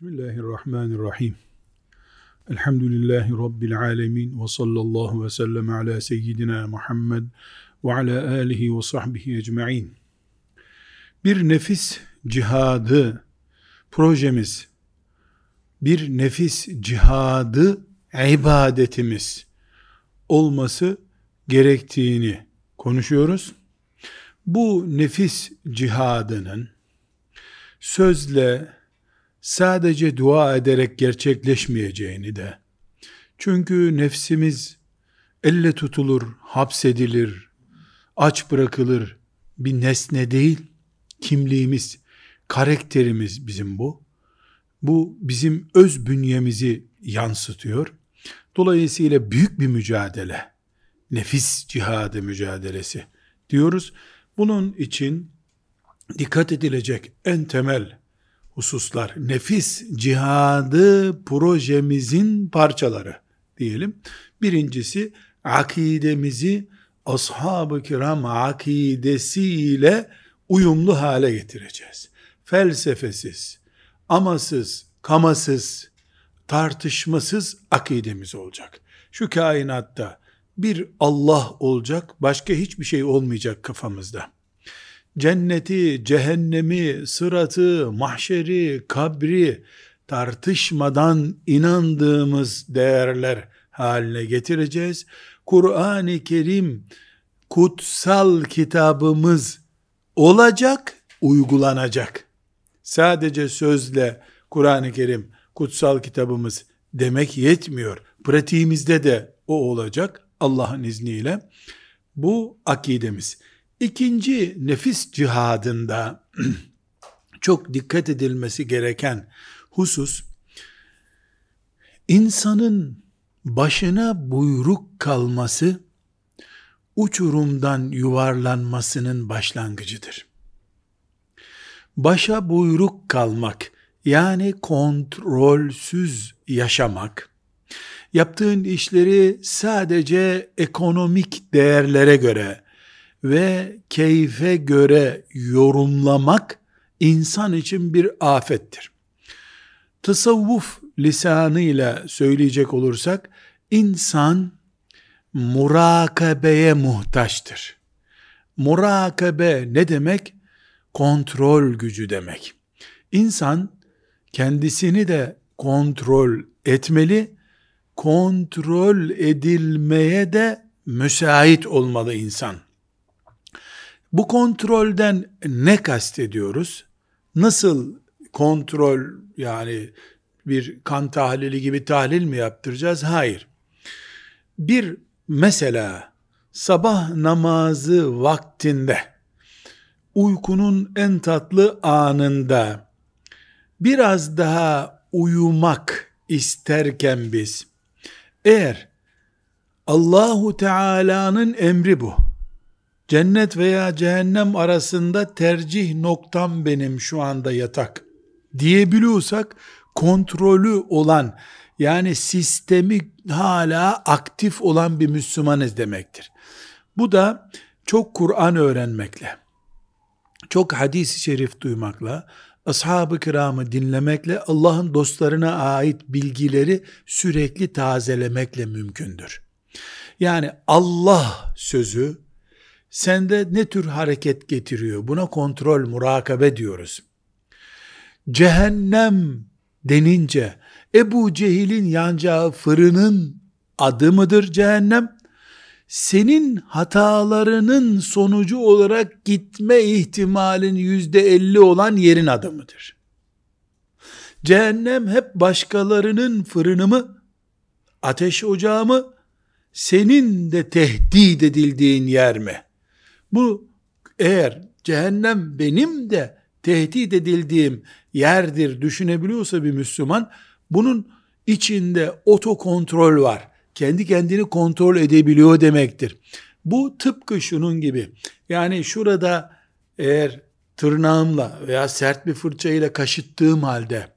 Bismillahirrahmanirrahim. Elhamdülillahi Rabbil alemin ve sallallahu ve sellem ala seyyidina Muhammed ve ala alihi ve sahbihi ecma'in. Bir nefis cihadı projemiz, bir nefis cihadı ibadetimiz olması gerektiğini konuşuyoruz. Bu nefis cihadının sözle, sadece dua ederek gerçekleşmeyeceğini de, çünkü nefsimiz elle tutulur, hapsedilir, aç bırakılır bir nesne değil, kimliğimiz, karakterimiz bizim bu. Bu bizim öz bünyemizi yansıtıyor. Dolayısıyla büyük bir mücadele, nefis cihadı mücadelesi diyoruz. Bunun için dikkat edilecek en temel hususlar, nefis cihadı projemizin parçaları diyelim. Birincisi akidemizi ashab-ı kiram akidesiyle uyumlu hale getireceğiz. Felsefesiz, amasız, kamasız, tartışmasız akidemiz olacak. Şu kainatta bir Allah olacak, başka hiçbir şey olmayacak kafamızda cenneti, cehennemi, sıratı, mahşeri, kabri tartışmadan inandığımız değerler haline getireceğiz. Kur'an-ı Kerim kutsal kitabımız olacak, uygulanacak. Sadece sözle Kur'an-ı Kerim kutsal kitabımız demek yetmiyor. Pratiğimizde de o olacak Allah'ın izniyle. Bu akidemiz. İkinci nefis cihadında çok dikkat edilmesi gereken husus insanın başına buyruk kalması uçurumdan yuvarlanmasının başlangıcıdır. Başa buyruk kalmak yani kontrolsüz yaşamak yaptığın işleri sadece ekonomik değerlere göre ve keyfe göre yorumlamak insan için bir afettir. Tasavvuf lisanıyla söyleyecek olursak insan murakabeye muhtaçtır. Murakabe ne demek? Kontrol gücü demek. İnsan kendisini de kontrol etmeli, kontrol edilmeye de müsait olmalı insan. Bu kontrolden ne kastediyoruz? Nasıl kontrol yani bir kan tahlili gibi tahlil mi yaptıracağız? Hayır. Bir mesela sabah namazı vaktinde uykunun en tatlı anında biraz daha uyumak isterken biz eğer Allahu Teala'nın emri bu cennet veya cehennem arasında tercih noktam benim şu anda yatak diyebiliyorsak kontrolü olan yani sistemi hala aktif olan bir Müslümanız demektir. Bu da çok Kur'an öğrenmekle, çok hadis-i şerif duymakla, ashab-ı kiramı dinlemekle Allah'ın dostlarına ait bilgileri sürekli tazelemekle mümkündür. Yani Allah sözü sende ne tür hareket getiriyor? Buna kontrol, murakabe diyoruz. Cehennem denince Ebu Cehil'in yanacağı fırının adı mıdır cehennem? Senin hatalarının sonucu olarak gitme ihtimalin yüzde elli olan yerin adı mıdır? Cehennem hep başkalarının fırını mı? Ateş ocağı mı? Senin de tehdit edildiğin yer mi? Bu eğer cehennem benim de tehdit edildiğim yerdir düşünebiliyorsa bir Müslüman bunun içinde otokontrol var. Kendi kendini kontrol edebiliyor demektir. Bu tıpkı şunun gibi. Yani şurada eğer tırnağımla veya sert bir fırçayla kaşıttığım halde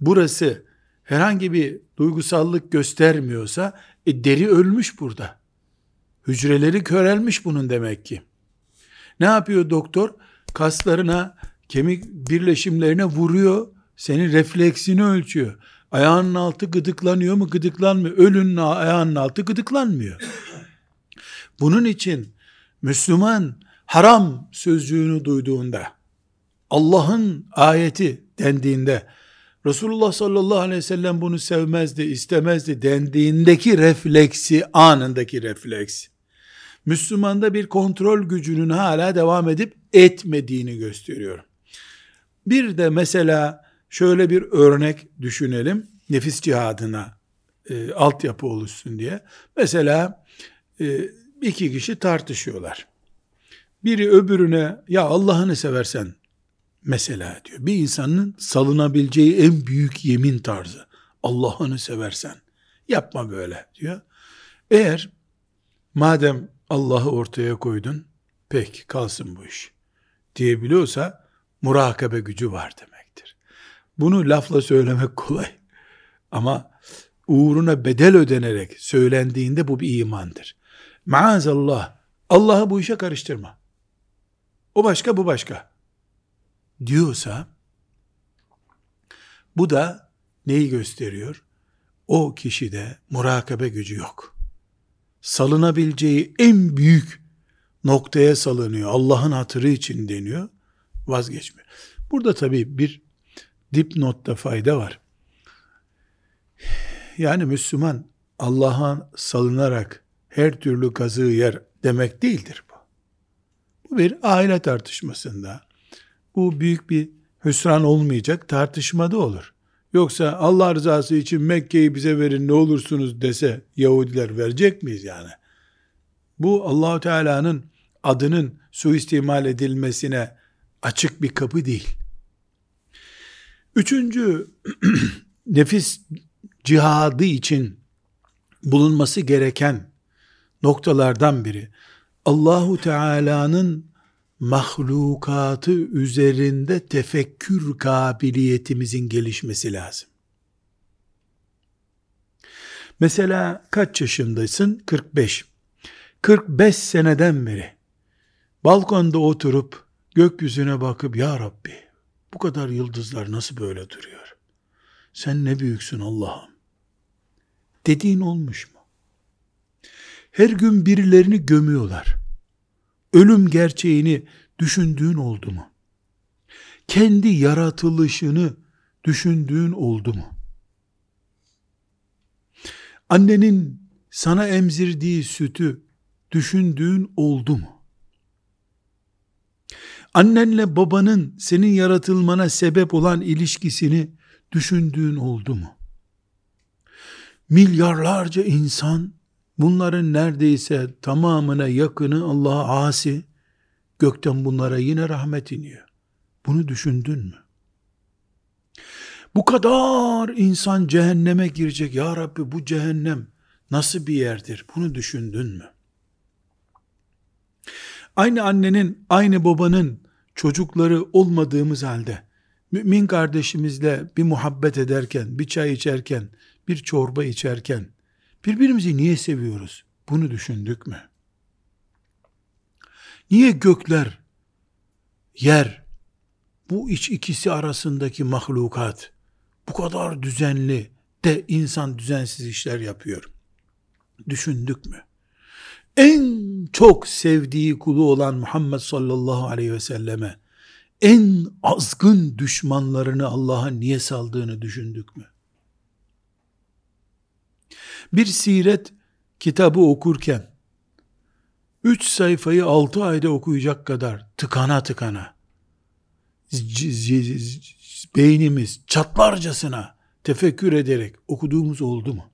burası herhangi bir duygusallık göstermiyorsa e, deri ölmüş burada. Hücreleri körelmiş bunun demek ki. Ne yapıyor doktor? Kaslarına, kemik birleşimlerine vuruyor. Senin refleksini ölçüyor. Ayağının altı gıdıklanıyor mu gıdıklanmıyor. Ölünün ayağının altı gıdıklanmıyor. Bunun için Müslüman haram sözcüğünü duyduğunda Allah'ın ayeti dendiğinde Resulullah sallallahu aleyhi ve sellem bunu sevmezdi, istemezdi dendiğindeki refleksi, anındaki refleks. Müslümanda bir kontrol gücünün hala devam edip etmediğini gösteriyor. Bir de mesela şöyle bir örnek düşünelim. Nefis cihadına e, altyapı oluşsun diye. Mesela e, iki kişi tartışıyorlar. Biri öbürüne ya Allah'ını seversen mesela diyor. Bir insanın salınabileceği en büyük yemin tarzı. Allah'ını seversen yapma böyle diyor. Eğer madem Allah'ı ortaya koydun pek kalsın bu iş diyebiliyorsa murakabe gücü var demektir. Bunu lafla söylemek kolay. Ama uğruna bedel ödenerek söylendiğinde bu bir imandır. Maazallah Allah'ı bu işe karıştırma. O başka bu başka diyorsa bu da neyi gösteriyor? O kişide murakabe gücü yok. Salınabileceği en büyük noktaya salınıyor. Allah'ın hatırı için deniyor. Vazgeçmiyor. Burada tabii bir dipnotta fayda var. Yani Müslüman Allah'a salınarak her türlü kazığı yer demek değildir bu. Bu bir aile tartışmasında, bu büyük bir hüsran olmayacak tartışmada olur. Yoksa Allah rızası için Mekke'yi bize verin ne olursunuz dese Yahudiler verecek miyiz yani? Bu Allahu Teala'nın adının suistimal edilmesine açık bir kapı değil. Üçüncü nefis cihadı için bulunması gereken noktalardan biri Allahu Teala'nın mahlukatı üzerinde tefekkür kabiliyetimizin gelişmesi lazım. Mesela kaç yaşındaysın? 45. 45 seneden beri balkonda oturup gökyüzüne bakıp ya Rabbi bu kadar yıldızlar nasıl böyle duruyor? Sen ne büyüksün Allah'ım. Dediğin olmuş mu? Her gün birilerini gömüyorlar ölüm gerçeğini düşündüğün oldu mu? Kendi yaratılışını düşündüğün oldu mu? Annenin sana emzirdiği sütü düşündüğün oldu mu? Annenle babanın senin yaratılmana sebep olan ilişkisini düşündüğün oldu mu? Milyarlarca insan Bunların neredeyse tamamına yakını Allah'a asi, gökten bunlara yine rahmet iniyor. Bunu düşündün mü? Bu kadar insan cehenneme girecek. Ya Rabbi bu cehennem nasıl bir yerdir? Bunu düşündün mü? Aynı annenin, aynı babanın çocukları olmadığımız halde, mümin kardeşimizle bir muhabbet ederken, bir çay içerken, bir çorba içerken, Birbirimizi niye seviyoruz? Bunu düşündük mü? Niye gökler, yer, bu iç ikisi arasındaki mahlukat bu kadar düzenli de insan düzensiz işler yapıyor? Düşündük mü? En çok sevdiği kulu olan Muhammed sallallahu aleyhi ve selleme en azgın düşmanlarını Allah'a niye saldığını düşündük mü? Bir siret kitabı okurken, üç sayfayı altı ayda okuyacak kadar tıkana tıkana, beynimiz çatlarcasına tefekkür ederek okuduğumuz oldu mu?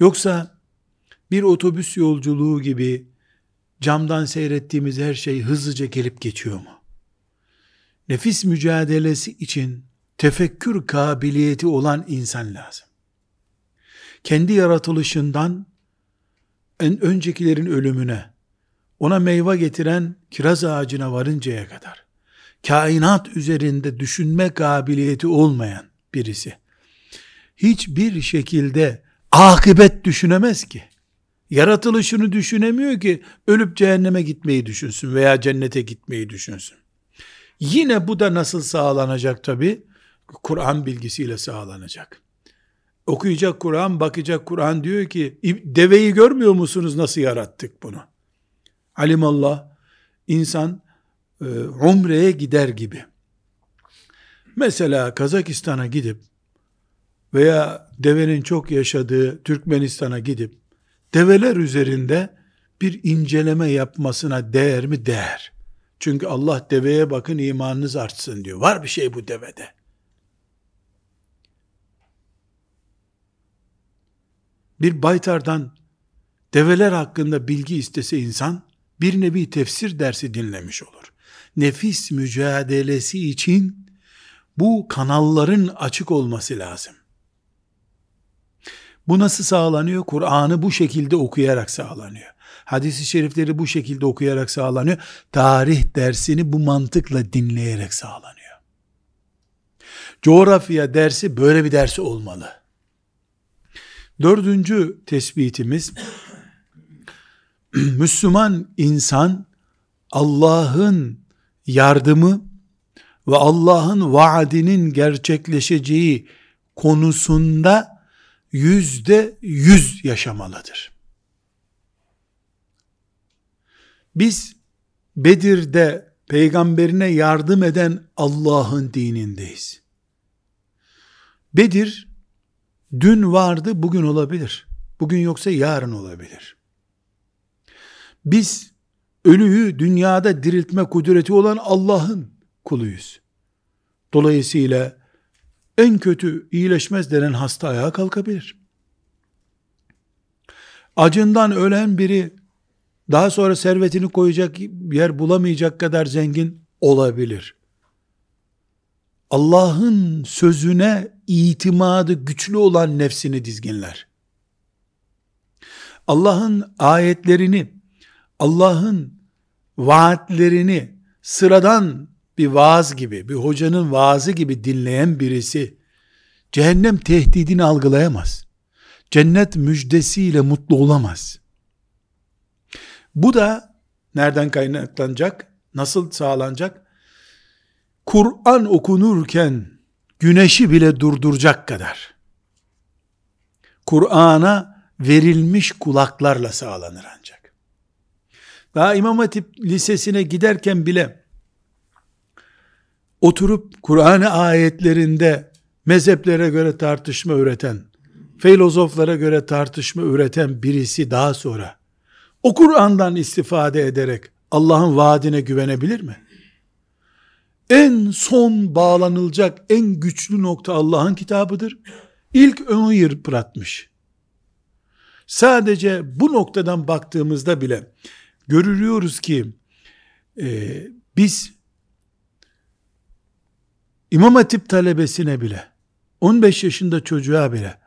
Yoksa bir otobüs yolculuğu gibi camdan seyrettiğimiz her şey hızlıca gelip geçiyor mu? Nefis mücadelesi için tefekkür kabiliyeti olan insan lazım kendi yaratılışından en öncekilerin ölümüne, ona meyve getiren kiraz ağacına varıncaya kadar, kainat üzerinde düşünme kabiliyeti olmayan birisi, hiçbir şekilde akıbet düşünemez ki. Yaratılışını düşünemiyor ki, ölüp cehenneme gitmeyi düşünsün veya cennete gitmeyi düşünsün. Yine bu da nasıl sağlanacak tabi? Kur'an bilgisiyle sağlanacak. Okuyacak Kur'an, bakacak Kur'an diyor ki, deveyi görmüyor musunuz nasıl yarattık bunu? Alimallah, insan e, umreye gider gibi. Mesela Kazakistan'a gidip veya devenin çok yaşadığı Türkmenistan'a gidip develer üzerinde bir inceleme yapmasına değer mi? Değer. Çünkü Allah deveye bakın imanınız artsın diyor. Var bir şey bu devede. Bir baytardan develer hakkında bilgi istese insan bir nevi tefsir dersi dinlemiş olur. Nefis mücadelesi için bu kanalların açık olması lazım. Bu nasıl sağlanıyor? Kur'an'ı bu şekilde okuyarak sağlanıyor. Hadis-i şerifleri bu şekilde okuyarak sağlanıyor. Tarih dersini bu mantıkla dinleyerek sağlanıyor. Coğrafya dersi böyle bir dersi olmalı. Dördüncü tespitimiz, Müslüman insan Allah'ın yardımı ve Allah'ın vaadinin gerçekleşeceği konusunda yüzde yüz yaşamalıdır. Biz Bedir'de peygamberine yardım eden Allah'ın dinindeyiz. Bedir dün vardı bugün olabilir. Bugün yoksa yarın olabilir. Biz ölüyü dünyada diriltme kudreti olan Allah'ın kuluyuz. Dolayısıyla en kötü iyileşmez denen hasta ayağa kalkabilir. Acından ölen biri daha sonra servetini koyacak yer bulamayacak kadar zengin olabilir. Allah'ın sözüne itimadı güçlü olan nefsini dizginler. Allah'ın ayetlerini, Allah'ın vaatlerini sıradan bir vaaz gibi, bir hocanın vaazı gibi dinleyen birisi cehennem tehdidini algılayamaz. Cennet müjdesiyle mutlu olamaz. Bu da nereden kaynaklanacak? Nasıl sağlanacak? Kur'an okunurken güneşi bile durduracak kadar Kur'an'a verilmiş kulaklarla sağlanır ancak. Daha İmam Hatip Lisesi'ne giderken bile oturup Kur'an ayetlerinde mezheplere göre tartışma üreten, filozoflara göre tartışma üreten birisi daha sonra o Kur'an'dan istifade ederek Allah'ın vaadine güvenebilir mi? En son bağlanılacak en güçlü nokta Allah'ın kitabıdır. İlk onu yıpratmış. Sadece bu noktadan baktığımızda bile görülüyoruz ki e, biz İmam Hatip talebesine bile 15 yaşında çocuğa bile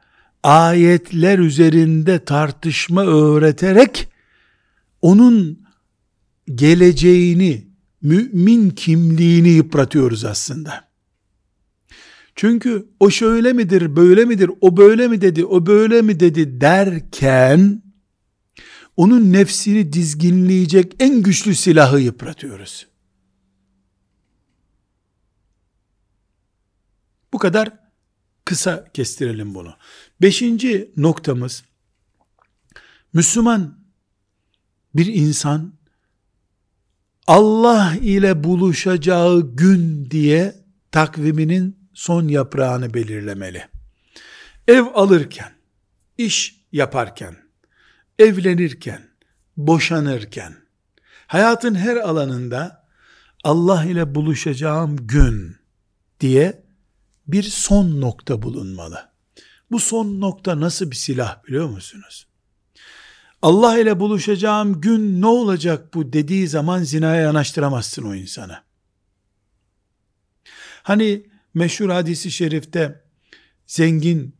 ayetler üzerinde tartışma öğreterek onun geleceğini, mümin kimliğini yıpratıyoruz aslında. Çünkü o şöyle midir, böyle midir, o böyle mi dedi, o böyle mi dedi derken, onun nefsini dizginleyecek en güçlü silahı yıpratıyoruz. Bu kadar kısa kestirelim bunu. Beşinci noktamız, Müslüman bir insan Allah ile buluşacağı gün diye takviminin son yaprağını belirlemeli. Ev alırken, iş yaparken, evlenirken, boşanırken, hayatın her alanında Allah ile buluşacağım gün diye bir son nokta bulunmalı. Bu son nokta nasıl bir silah biliyor musunuz? Allah ile buluşacağım gün ne olacak bu dediği zaman zinaya yanaştıramazsın o insana. Hani meşhur hadisi şerifte zengin,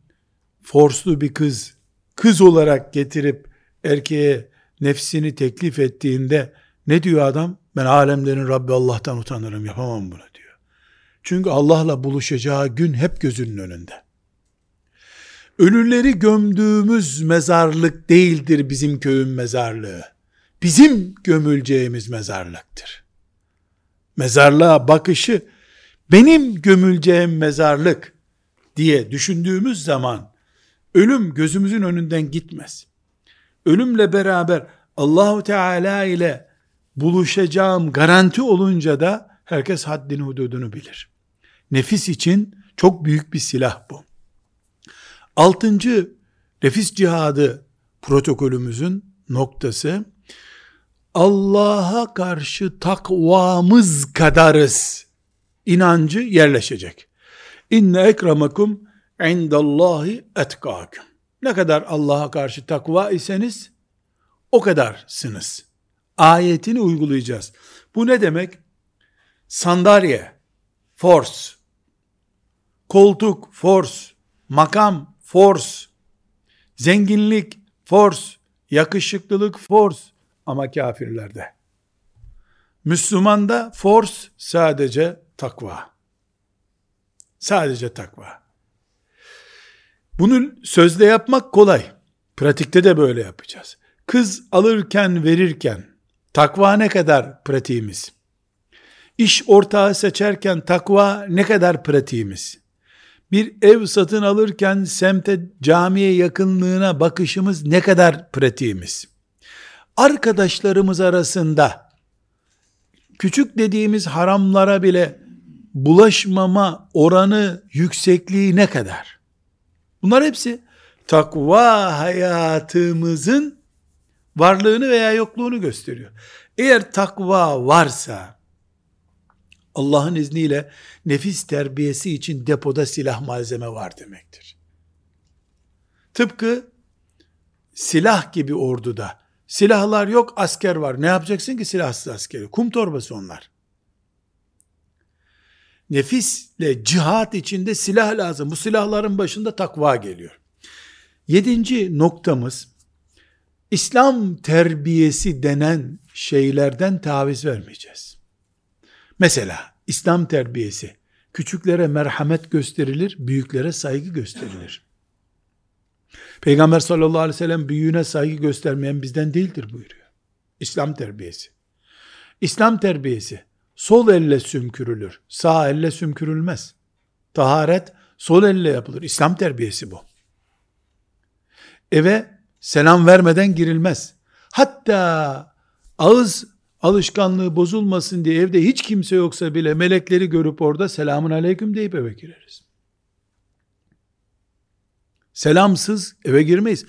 forslu bir kız, kız olarak getirip erkeğe nefsini teklif ettiğinde ne diyor adam? Ben alemlerin Rabbi Allah'tan utanırım, yapamam bunu diyor. Çünkü Allah'la buluşacağı gün hep gözünün önünde. Ölüleri gömdüğümüz mezarlık değildir bizim köyün mezarlığı. Bizim gömüleceğimiz mezarlıktır. Mezarlığa bakışı benim gömüleceğim mezarlık diye düşündüğümüz zaman ölüm gözümüzün önünden gitmez. Ölümle beraber Allahu Teala ile buluşacağım garanti olunca da herkes haddini hududunu bilir. Nefis için çok büyük bir silah bu. Altıncı nefis cihadı protokolümüzün noktası Allah'a karşı takvamız kadarız inancı yerleşecek. İnne ekremakum indallahi etkâküm. Ne kadar Allah'a karşı takva iseniz o kadarsınız. Ayetini uygulayacağız. Bu ne demek? Sandalye, force, koltuk, force, makam, force, zenginlik, force, yakışıklılık, force ama kafirlerde. Müslümanda force sadece takva. Sadece takva. Bunu sözde yapmak kolay. Pratikte de böyle yapacağız. Kız alırken verirken takva ne kadar pratiğimiz? İş ortağı seçerken takva ne kadar pratiğimiz? Bir ev satın alırken semte camiye yakınlığına bakışımız ne kadar pratiğimiz? Arkadaşlarımız arasında küçük dediğimiz haramlara bile bulaşmama oranı yüksekliği ne kadar? Bunlar hepsi takva hayatımızın varlığını veya yokluğunu gösteriyor. Eğer takva varsa Allah'ın izniyle nefis terbiyesi için depoda silah malzeme var demektir. Tıpkı silah gibi orduda silahlar yok asker var. Ne yapacaksın ki silahsız askeri? Kum torbası onlar. Nefisle cihat içinde silah lazım. Bu silahların başında takva geliyor. Yedinci noktamız İslam terbiyesi denen şeylerden taviz vermeyeceğiz. Mesela İslam terbiyesi küçüklere merhamet gösterilir, büyüklere saygı gösterilir. Peygamber sallallahu aleyhi ve sellem büyüğüne saygı göstermeyen bizden değildir buyuruyor. İslam terbiyesi. İslam terbiyesi sol elle sümkürülür, sağ elle sümkürülmez. Taharet sol elle yapılır. İslam terbiyesi bu. Eve selam vermeden girilmez. Hatta ağız alışkanlığı bozulmasın diye evde hiç kimse yoksa bile melekleri görüp orada selamun aleyküm deyip eve gireriz. Selamsız eve girmeyiz.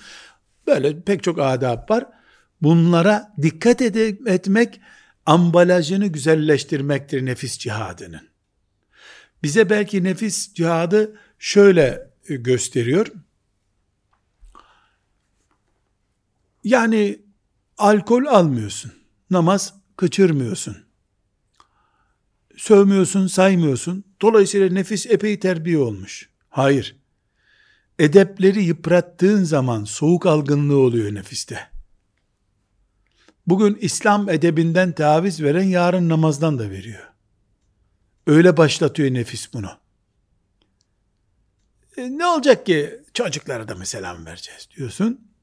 Böyle pek çok adab var. Bunlara dikkat ed- etmek ambalajını güzelleştirmektir nefis cihadının. Bize belki nefis cihadı şöyle gösteriyor. Yani alkol almıyorsun. Namaz kaçırmıyorsun. Sövmüyorsun, saymıyorsun. Dolayısıyla nefis epey terbiye olmuş. Hayır. Edepleri yıprattığın zaman soğuk algınlığı oluyor nefiste. Bugün İslam edebinden taviz veren yarın namazdan da veriyor. Öyle başlatıyor nefis bunu. E, ne olacak ki çocuklara da mı selam vereceğiz diyorsun.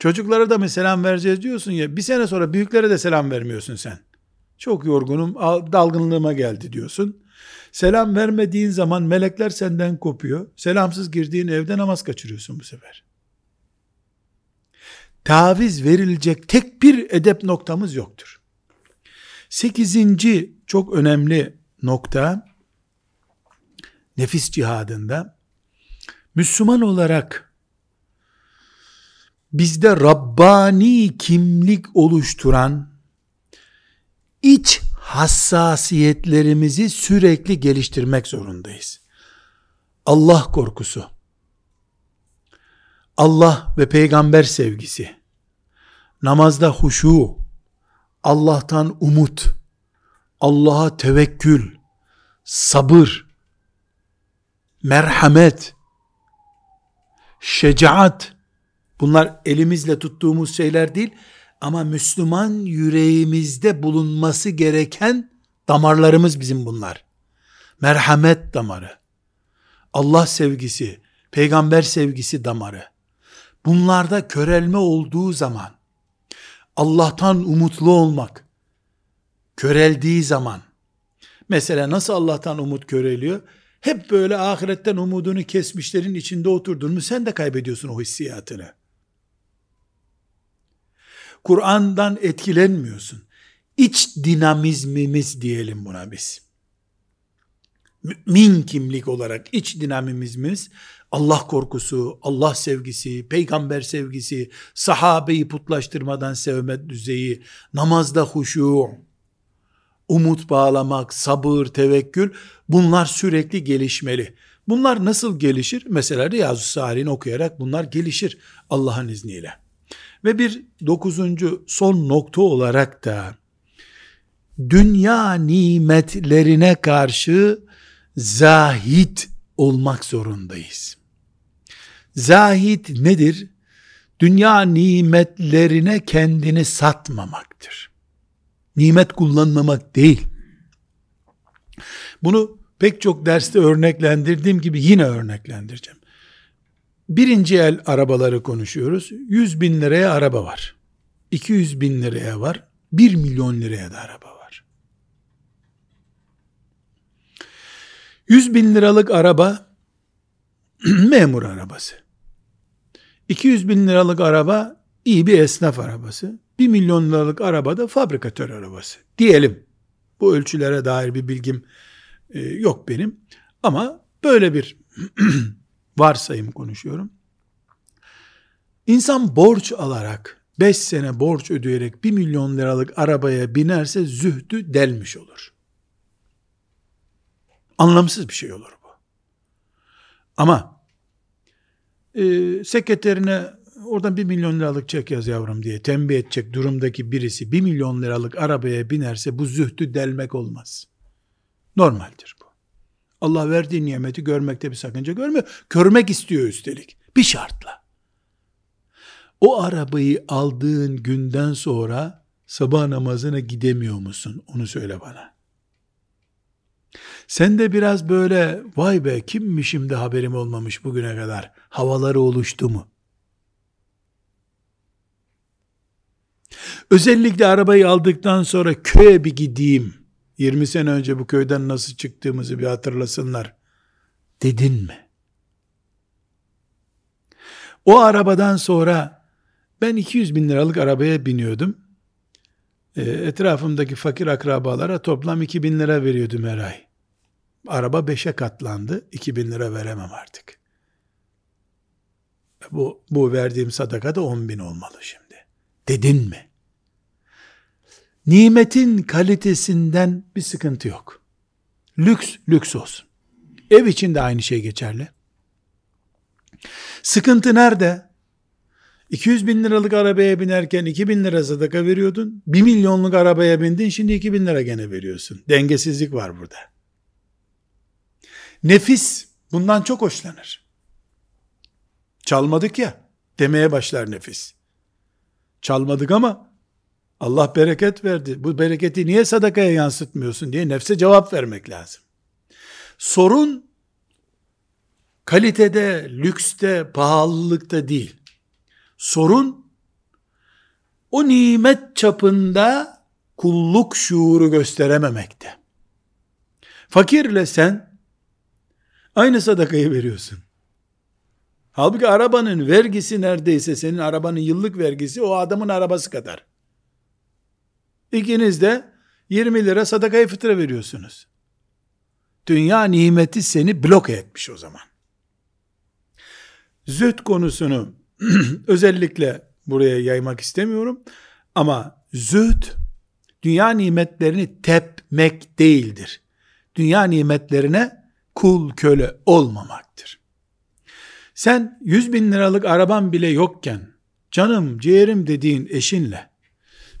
Çocuklara da mı selam vereceğiz diyorsun ya bir sene sonra büyüklere de selam vermiyorsun sen. Çok yorgunum dalgınlığıma geldi diyorsun. Selam vermediğin zaman melekler senden kopuyor. Selamsız girdiğin evde namaz kaçırıyorsun bu sefer. Taviz verilecek tek bir edep noktamız yoktur. Sekizinci çok önemli nokta nefis cihadında Müslüman olarak bizde Rabbani kimlik oluşturan iç hassasiyetlerimizi sürekli geliştirmek zorundayız. Allah korkusu, Allah ve peygamber sevgisi, namazda huşu, Allah'tan umut, Allah'a tevekkül, sabır, merhamet, şecaat, Bunlar elimizle tuttuğumuz şeyler değil ama Müslüman yüreğimizde bulunması gereken damarlarımız bizim bunlar. Merhamet damarı, Allah sevgisi, peygamber sevgisi damarı. Bunlarda körelme olduğu zaman, Allah'tan umutlu olmak, köreldiği zaman, Mesela nasıl Allah'tan umut köreliyor? Hep böyle ahiretten umudunu kesmişlerin içinde oturdun mu sen de kaybediyorsun o hissiyatını. Kur'an'dan etkilenmiyorsun. İç dinamizmimiz diyelim buna biz. Mümin kimlik olarak iç dinamizmimiz Allah korkusu, Allah sevgisi, peygamber sevgisi, sahabeyi putlaştırmadan sevme düzeyi, namazda huşu, umut bağlamak, sabır, tevekkül bunlar sürekli gelişmeli. Bunlar nasıl gelişir? Mesela Riyazu Salih'in okuyarak bunlar gelişir Allah'ın izniyle. Ve bir dokuzuncu son nokta olarak da dünya nimetlerine karşı zahit olmak zorundayız. Zahit nedir? Dünya nimetlerine kendini satmamaktır. Nimet kullanmamak değil. Bunu pek çok derste örneklendirdiğim gibi yine örneklendireceğim. Birinci el arabaları konuşuyoruz. 100 bin liraya araba var. 200 bin liraya var. 1 milyon liraya da araba var. 100 bin liralık araba memur arabası. 200 bin liralık araba iyi bir esnaf arabası. 1 milyon liralık araba da fabrikatör arabası. Diyelim. Bu ölçülere dair bir bilgim e, yok benim. Ama böyle bir varsayım konuşuyorum. İnsan borç alarak 5 sene borç ödeyerek 1 milyon liralık arabaya binerse zühdü delmiş olur. Anlamsız bir şey olur bu. Ama e, sekreterine oradan 1 milyon liralık çek yaz yavrum diye tembih edecek durumdaki birisi 1 milyon liralık arabaya binerse bu zühdü delmek olmaz. Normaldir. Allah verdiği nimeti görmekte bir sakınca görmüyor. Görmek istiyor üstelik. Bir şartla. O arabayı aldığın günden sonra sabah namazına gidemiyor musun? Onu söyle bana. Sen de biraz böyle vay be kimmişim de haberim olmamış bugüne kadar havaları oluştu mu? Özellikle arabayı aldıktan sonra köye bir gideyim. 20 sene önce bu köyden nasıl çıktığımızı bir hatırlasınlar. Dedin mi? O arabadan sonra ben 200 bin liralık arabaya biniyordum. E, etrafımdaki fakir akrabalara toplam 2 bin lira veriyordum her ay. Araba 5'e katlandı. 2 bin lira veremem artık. Bu, bu verdiğim sadaka da 10 bin olmalı şimdi. Dedin mi? Nimetin kalitesinden bir sıkıntı yok. Lüks, lüks olsun. Ev için de aynı şey geçerli. Sıkıntı nerede? 200 bin liralık arabaya binerken 2 bin lira sadaka veriyordun. 1 milyonluk arabaya bindin şimdi 2 bin lira gene veriyorsun. Dengesizlik var burada. Nefis bundan çok hoşlanır. Çalmadık ya demeye başlar nefis. Çalmadık ama Allah bereket verdi. Bu bereketi niye sadakaya yansıtmıyorsun diye nefse cevap vermek lazım. Sorun kalitede, lükste, pahalılıkta değil. Sorun o nimet çapında kulluk şuuru gösterememekte. Fakirle sen aynı sadakayı veriyorsun. Halbuki arabanın vergisi neredeyse senin arabanın yıllık vergisi o adamın arabası kadar. İkiniz de 20 lira sadakayı fıtra veriyorsunuz. Dünya nimeti seni bloke etmiş o zaman. Zühd konusunu özellikle buraya yaymak istemiyorum. Ama zühd dünya nimetlerini tepmek değildir. Dünya nimetlerine kul köle olmamaktır. Sen 100 bin liralık araban bile yokken canım ciğerim dediğin eşinle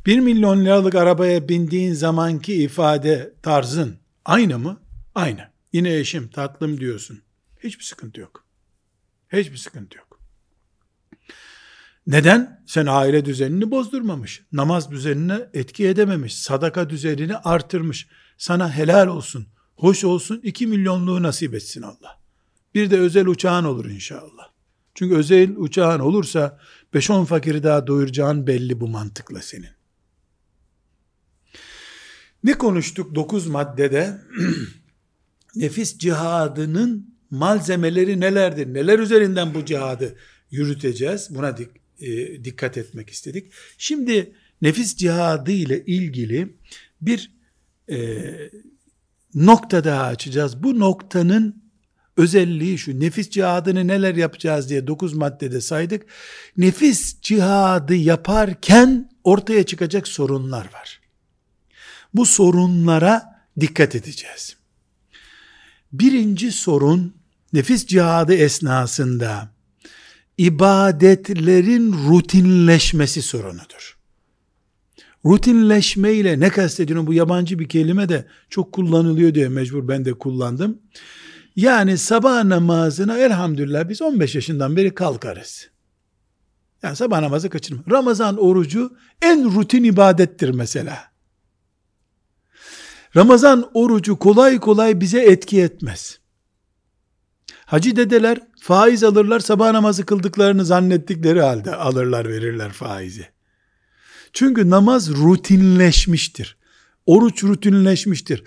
1 milyon liralık arabaya bindiğin zamanki ifade tarzın aynı mı? Aynı. Yine eşim tatlım diyorsun. Hiçbir sıkıntı yok. Hiçbir sıkıntı yok. Neden? Sen aile düzenini bozdurmamış. Namaz düzenine etki edememiş. Sadaka düzenini artırmış. Sana helal olsun. Hoş olsun. 2 milyonluğu nasip etsin Allah. Bir de özel uçağın olur inşallah. Çünkü özel uçağın olursa 5-10 fakiri daha doyuracağın belli bu mantıkla senin. Ne konuştuk 9 maddede? Nefis cihadının malzemeleri nelerdir? Neler üzerinden bu cihadı yürüteceğiz? Buna dik, e, dikkat etmek istedik. Şimdi nefis cihadı ile ilgili bir e, nokta daha açacağız. Bu noktanın özelliği şu. Nefis cihadını neler yapacağız diye 9 maddede saydık. Nefis cihadı yaparken ortaya çıkacak sorunlar var. Bu sorunlara dikkat edeceğiz. Birinci sorun nefis cihadı esnasında ibadetlerin rutinleşmesi sorunudur. Rutinleşme ile ne kastediyorum? Bu yabancı bir kelime de çok kullanılıyor diye mecbur ben de kullandım. Yani sabah namazına elhamdülillah biz 15 yaşından beri kalkarız. Yani sabah namazı kaçırma. Ramazan orucu en rutin ibadettir mesela. Ramazan orucu kolay kolay bize etki etmez. Hacı dedeler faiz alırlar sabah namazı kıldıklarını zannettikleri halde alırlar verirler faizi. Çünkü namaz rutinleşmiştir. Oruç rutinleşmiştir.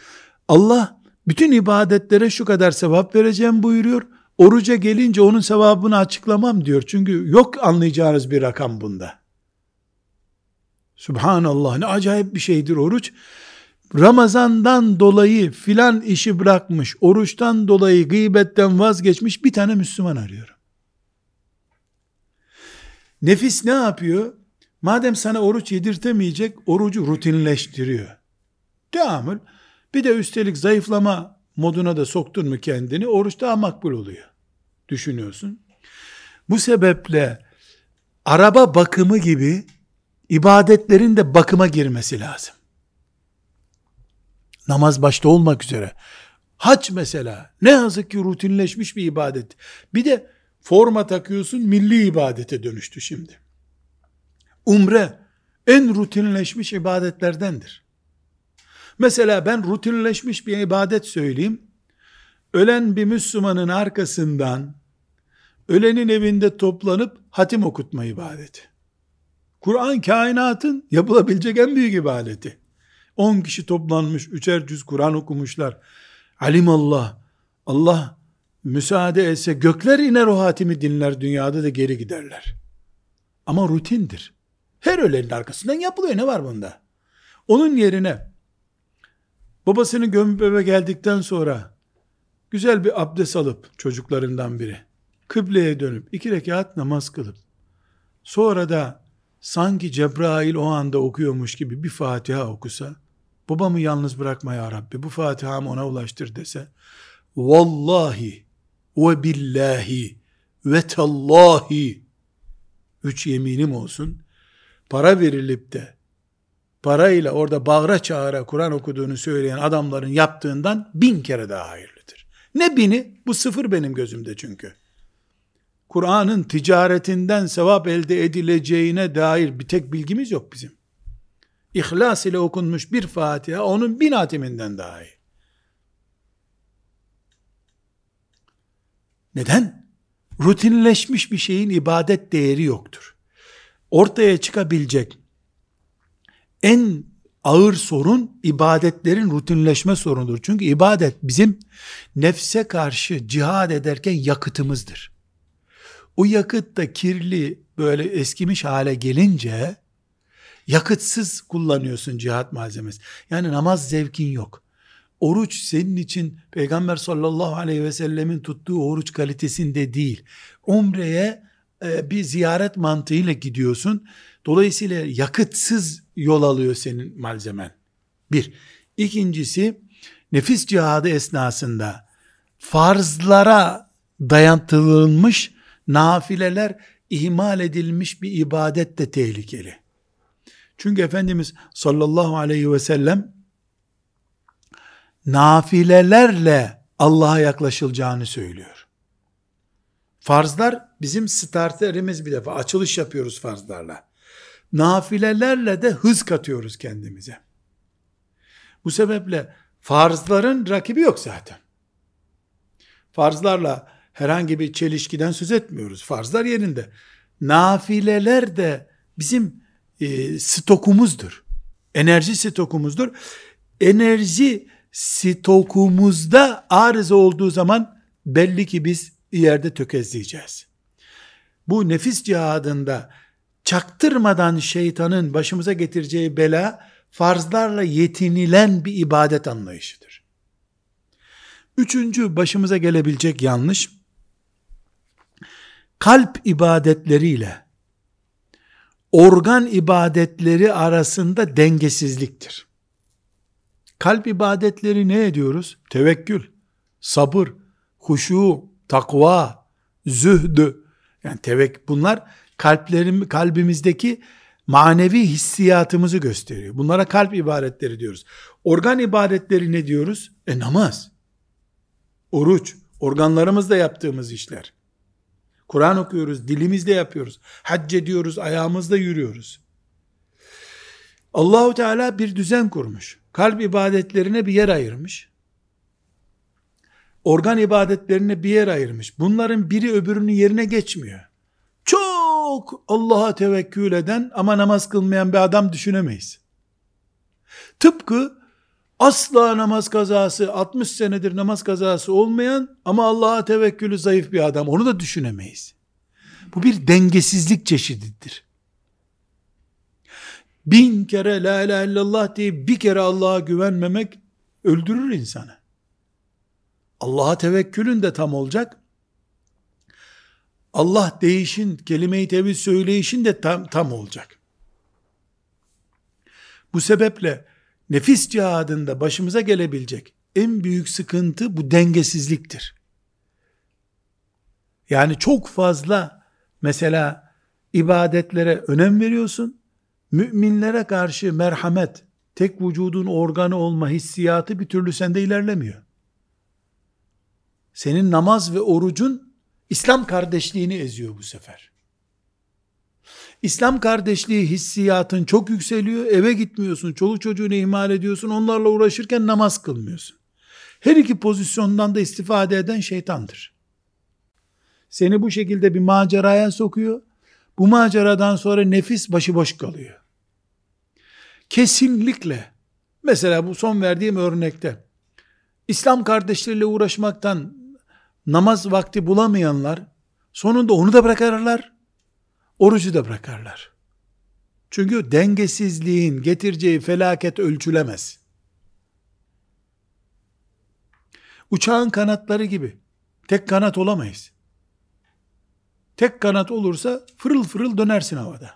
Allah bütün ibadetlere şu kadar sevap vereceğim buyuruyor. Oruca gelince onun sevabını açıklamam diyor. Çünkü yok anlayacağınız bir rakam bunda. Subhanallah ne acayip bir şeydir oruç. Ramazandan dolayı filan işi bırakmış, oruçtan dolayı gıybetten vazgeçmiş bir tane Müslüman arıyorum. Nefis ne yapıyor? Madem sana oruç yedirtemeyecek, orucu rutinleştiriyor. Deamül. Bir de üstelik zayıflama moduna da soktun mu kendini, oruç daha makbul oluyor. Düşünüyorsun. Bu sebeple araba bakımı gibi ibadetlerin de bakıma girmesi lazım. Namaz başta olmak üzere. Hac mesela ne yazık ki rutinleşmiş bir ibadet. Bir de forma takıyorsun milli ibadete dönüştü şimdi. Umre en rutinleşmiş ibadetlerdendir. Mesela ben rutinleşmiş bir ibadet söyleyeyim. Ölen bir Müslümanın arkasından ölenin evinde toplanıp hatim okutma ibadeti. Kur'an kainatın yapılabilecek en büyük ibadeti. 10 kişi toplanmış, üçer cüz Kur'an okumuşlar. Alimallah, Allah müsaade etse gökler iner o hatimi dinler, dünyada da geri giderler. Ama rutindir. Her ölenin arkasından yapılıyor, ne var bunda? Onun yerine, babasını gömüp geldikten sonra, güzel bir abdest alıp çocuklarından biri, kıbleye dönüp iki rekat namaz kılıp, sonra da sanki Cebrail o anda okuyormuş gibi bir Fatiha okusa, babamı yalnız bırakma ya Rabbi, bu Fatiha'mı ona ulaştır dese, vallahi ve billahi ve tallahi, üç yeminim olsun, para verilip de, parayla orada bağıra çağıra Kur'an okuduğunu söyleyen adamların yaptığından bin kere daha hayırlıdır. Ne bini? Bu sıfır benim gözümde çünkü. Kur'an'ın ticaretinden sevap elde edileceğine dair bir tek bilgimiz yok bizim. İhlas ile okunmuş bir Fatiha onun bin hatiminden daha iyi. Neden? Rutinleşmiş bir şeyin ibadet değeri yoktur. Ortaya çıkabilecek en ağır sorun ibadetlerin rutinleşme sorunudur. Çünkü ibadet bizim nefse karşı cihad ederken yakıtımızdır. O yakıt da kirli böyle eskimiş hale gelince yakıtsız kullanıyorsun cihat malzemesi. Yani namaz zevkin yok. Oruç senin için Peygamber sallallahu aleyhi ve sellemin tuttuğu oruç kalitesinde değil. Umre'ye e, bir ziyaret mantığıyla gidiyorsun. Dolayısıyla yakıtsız yol alıyor senin malzemen. Bir. İkincisi nefis cihadı esnasında farzlara dayantılmış nafileler ihmal edilmiş bir ibadet de tehlikeli. Çünkü Efendimiz sallallahu aleyhi ve sellem nafilelerle Allah'a yaklaşılacağını söylüyor. Farzlar bizim starterimiz bir defa. Açılış yapıyoruz farzlarla. Nafilelerle de hız katıyoruz kendimize. Bu sebeple farzların rakibi yok zaten. Farzlarla herhangi bir çelişkiden söz etmiyoruz. Farzlar yerinde. Nafileler de bizim e, stokumuzdur. Enerji stokumuzdur. enerji stokumuzda arıza olduğu zaman belli ki biz yerde tökezleyeceğiz. Bu nefis cihadında çaktırmadan şeytanın başımıza getireceği bela farzlarla yetinilen bir ibadet anlayışıdır. Üçüncü başımıza gelebilecek yanlış, kalp ibadetleriyle organ ibadetleri arasında dengesizliktir. Kalp ibadetleri ne ediyoruz? Tevekkül, sabır, huşu, takva, zühdü. Yani tevek bunlar kalplerim kalbimizdeki manevi hissiyatımızı gösteriyor. Bunlara kalp ibadetleri diyoruz. Organ ibadetleri ne diyoruz? E namaz. Oruç, organlarımızla yaptığımız işler. Kur'an okuyoruz, dilimizle yapıyoruz. Hac ediyoruz, ayağımızla yürüyoruz. Allahu Teala bir düzen kurmuş. Kalp ibadetlerine bir yer ayırmış. Organ ibadetlerine bir yer ayırmış. Bunların biri öbürünün yerine geçmiyor. Çok Allah'a tevekkül eden ama namaz kılmayan bir adam düşünemeyiz. Tıpkı asla namaz kazası, 60 senedir namaz kazası olmayan ama Allah'a tevekkülü zayıf bir adam. Onu da düşünemeyiz. Bu bir dengesizlik çeşididir. Bin kere la ilahe illallah diye bir kere Allah'a güvenmemek öldürür insanı. Allah'a tevekkülün de tam olacak. Allah değişin, kelime-i tevhid söyleyişin de tam, tam olacak. Bu sebeple nefis cihadında başımıza gelebilecek en büyük sıkıntı bu dengesizliktir. Yani çok fazla mesela ibadetlere önem veriyorsun. Müminlere karşı merhamet, tek vücudun organı olma hissiyatı bir türlü sende ilerlemiyor. Senin namaz ve orucun İslam kardeşliğini eziyor bu sefer. İslam kardeşliği hissiyatın çok yükseliyor. Eve gitmiyorsun. Çoluk çocuğunu ihmal ediyorsun. Onlarla uğraşırken namaz kılmıyorsun. Her iki pozisyondan da istifade eden şeytandır. Seni bu şekilde bir maceraya sokuyor. Bu maceradan sonra nefis başıboş kalıyor. Kesinlikle mesela bu son verdiğim örnekte İslam kardeşleriyle uğraşmaktan namaz vakti bulamayanlar sonunda onu da bırakırlar, orucu da bırakarlar. Çünkü dengesizliğin getireceği felaket ölçülemez. Uçağın kanatları gibi tek kanat olamayız. Tek kanat olursa fırıl fırıl dönersin havada.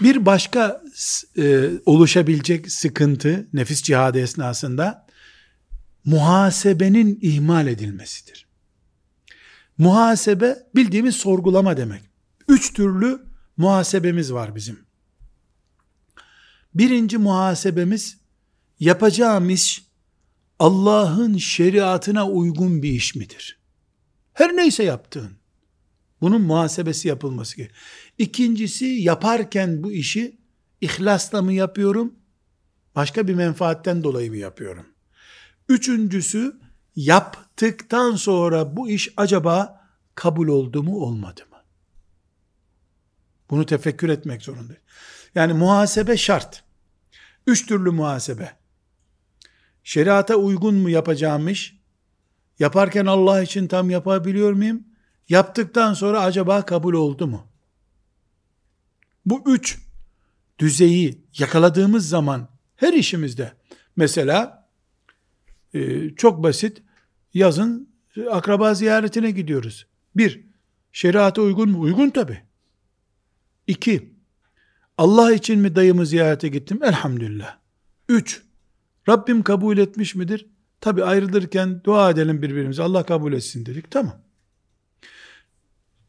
Bir başka e, oluşabilecek sıkıntı nefis cihadı esnasında muhasebenin ihmal edilmesidir. Muhasebe bildiğimiz sorgulama demek. Üç türlü muhasebemiz var bizim. Birinci muhasebemiz yapacağım iş Allah'ın şeriatına uygun bir iş midir? Her neyse yaptığın. Bunun muhasebesi yapılması gerekiyor. İkincisi yaparken bu işi ihlasla mı yapıyorum? Başka bir menfaatten dolayı mı yapıyorum? Üçüncüsü yaptıktan sonra bu iş acaba kabul oldu mu olmadı mı? Bunu tefekkür etmek zorundayız. Yani muhasebe şart. Üç türlü muhasebe. Şeriata uygun mu yapacağım iş? Yaparken Allah için tam yapabiliyor muyum? Yaptıktan sonra acaba kabul oldu mu? Bu üç düzeyi yakaladığımız zaman her işimizde mesela ee, çok basit. Yazın akraba ziyaretine gidiyoruz. Bir, şeriata uygun mu? Uygun tabi. İki, Allah için mi dayımı ziyarete gittim? Elhamdülillah. Üç, Rabbim kabul etmiş midir? Tabi ayrılırken dua edelim birbirimize. Allah kabul etsin dedik. Tamam.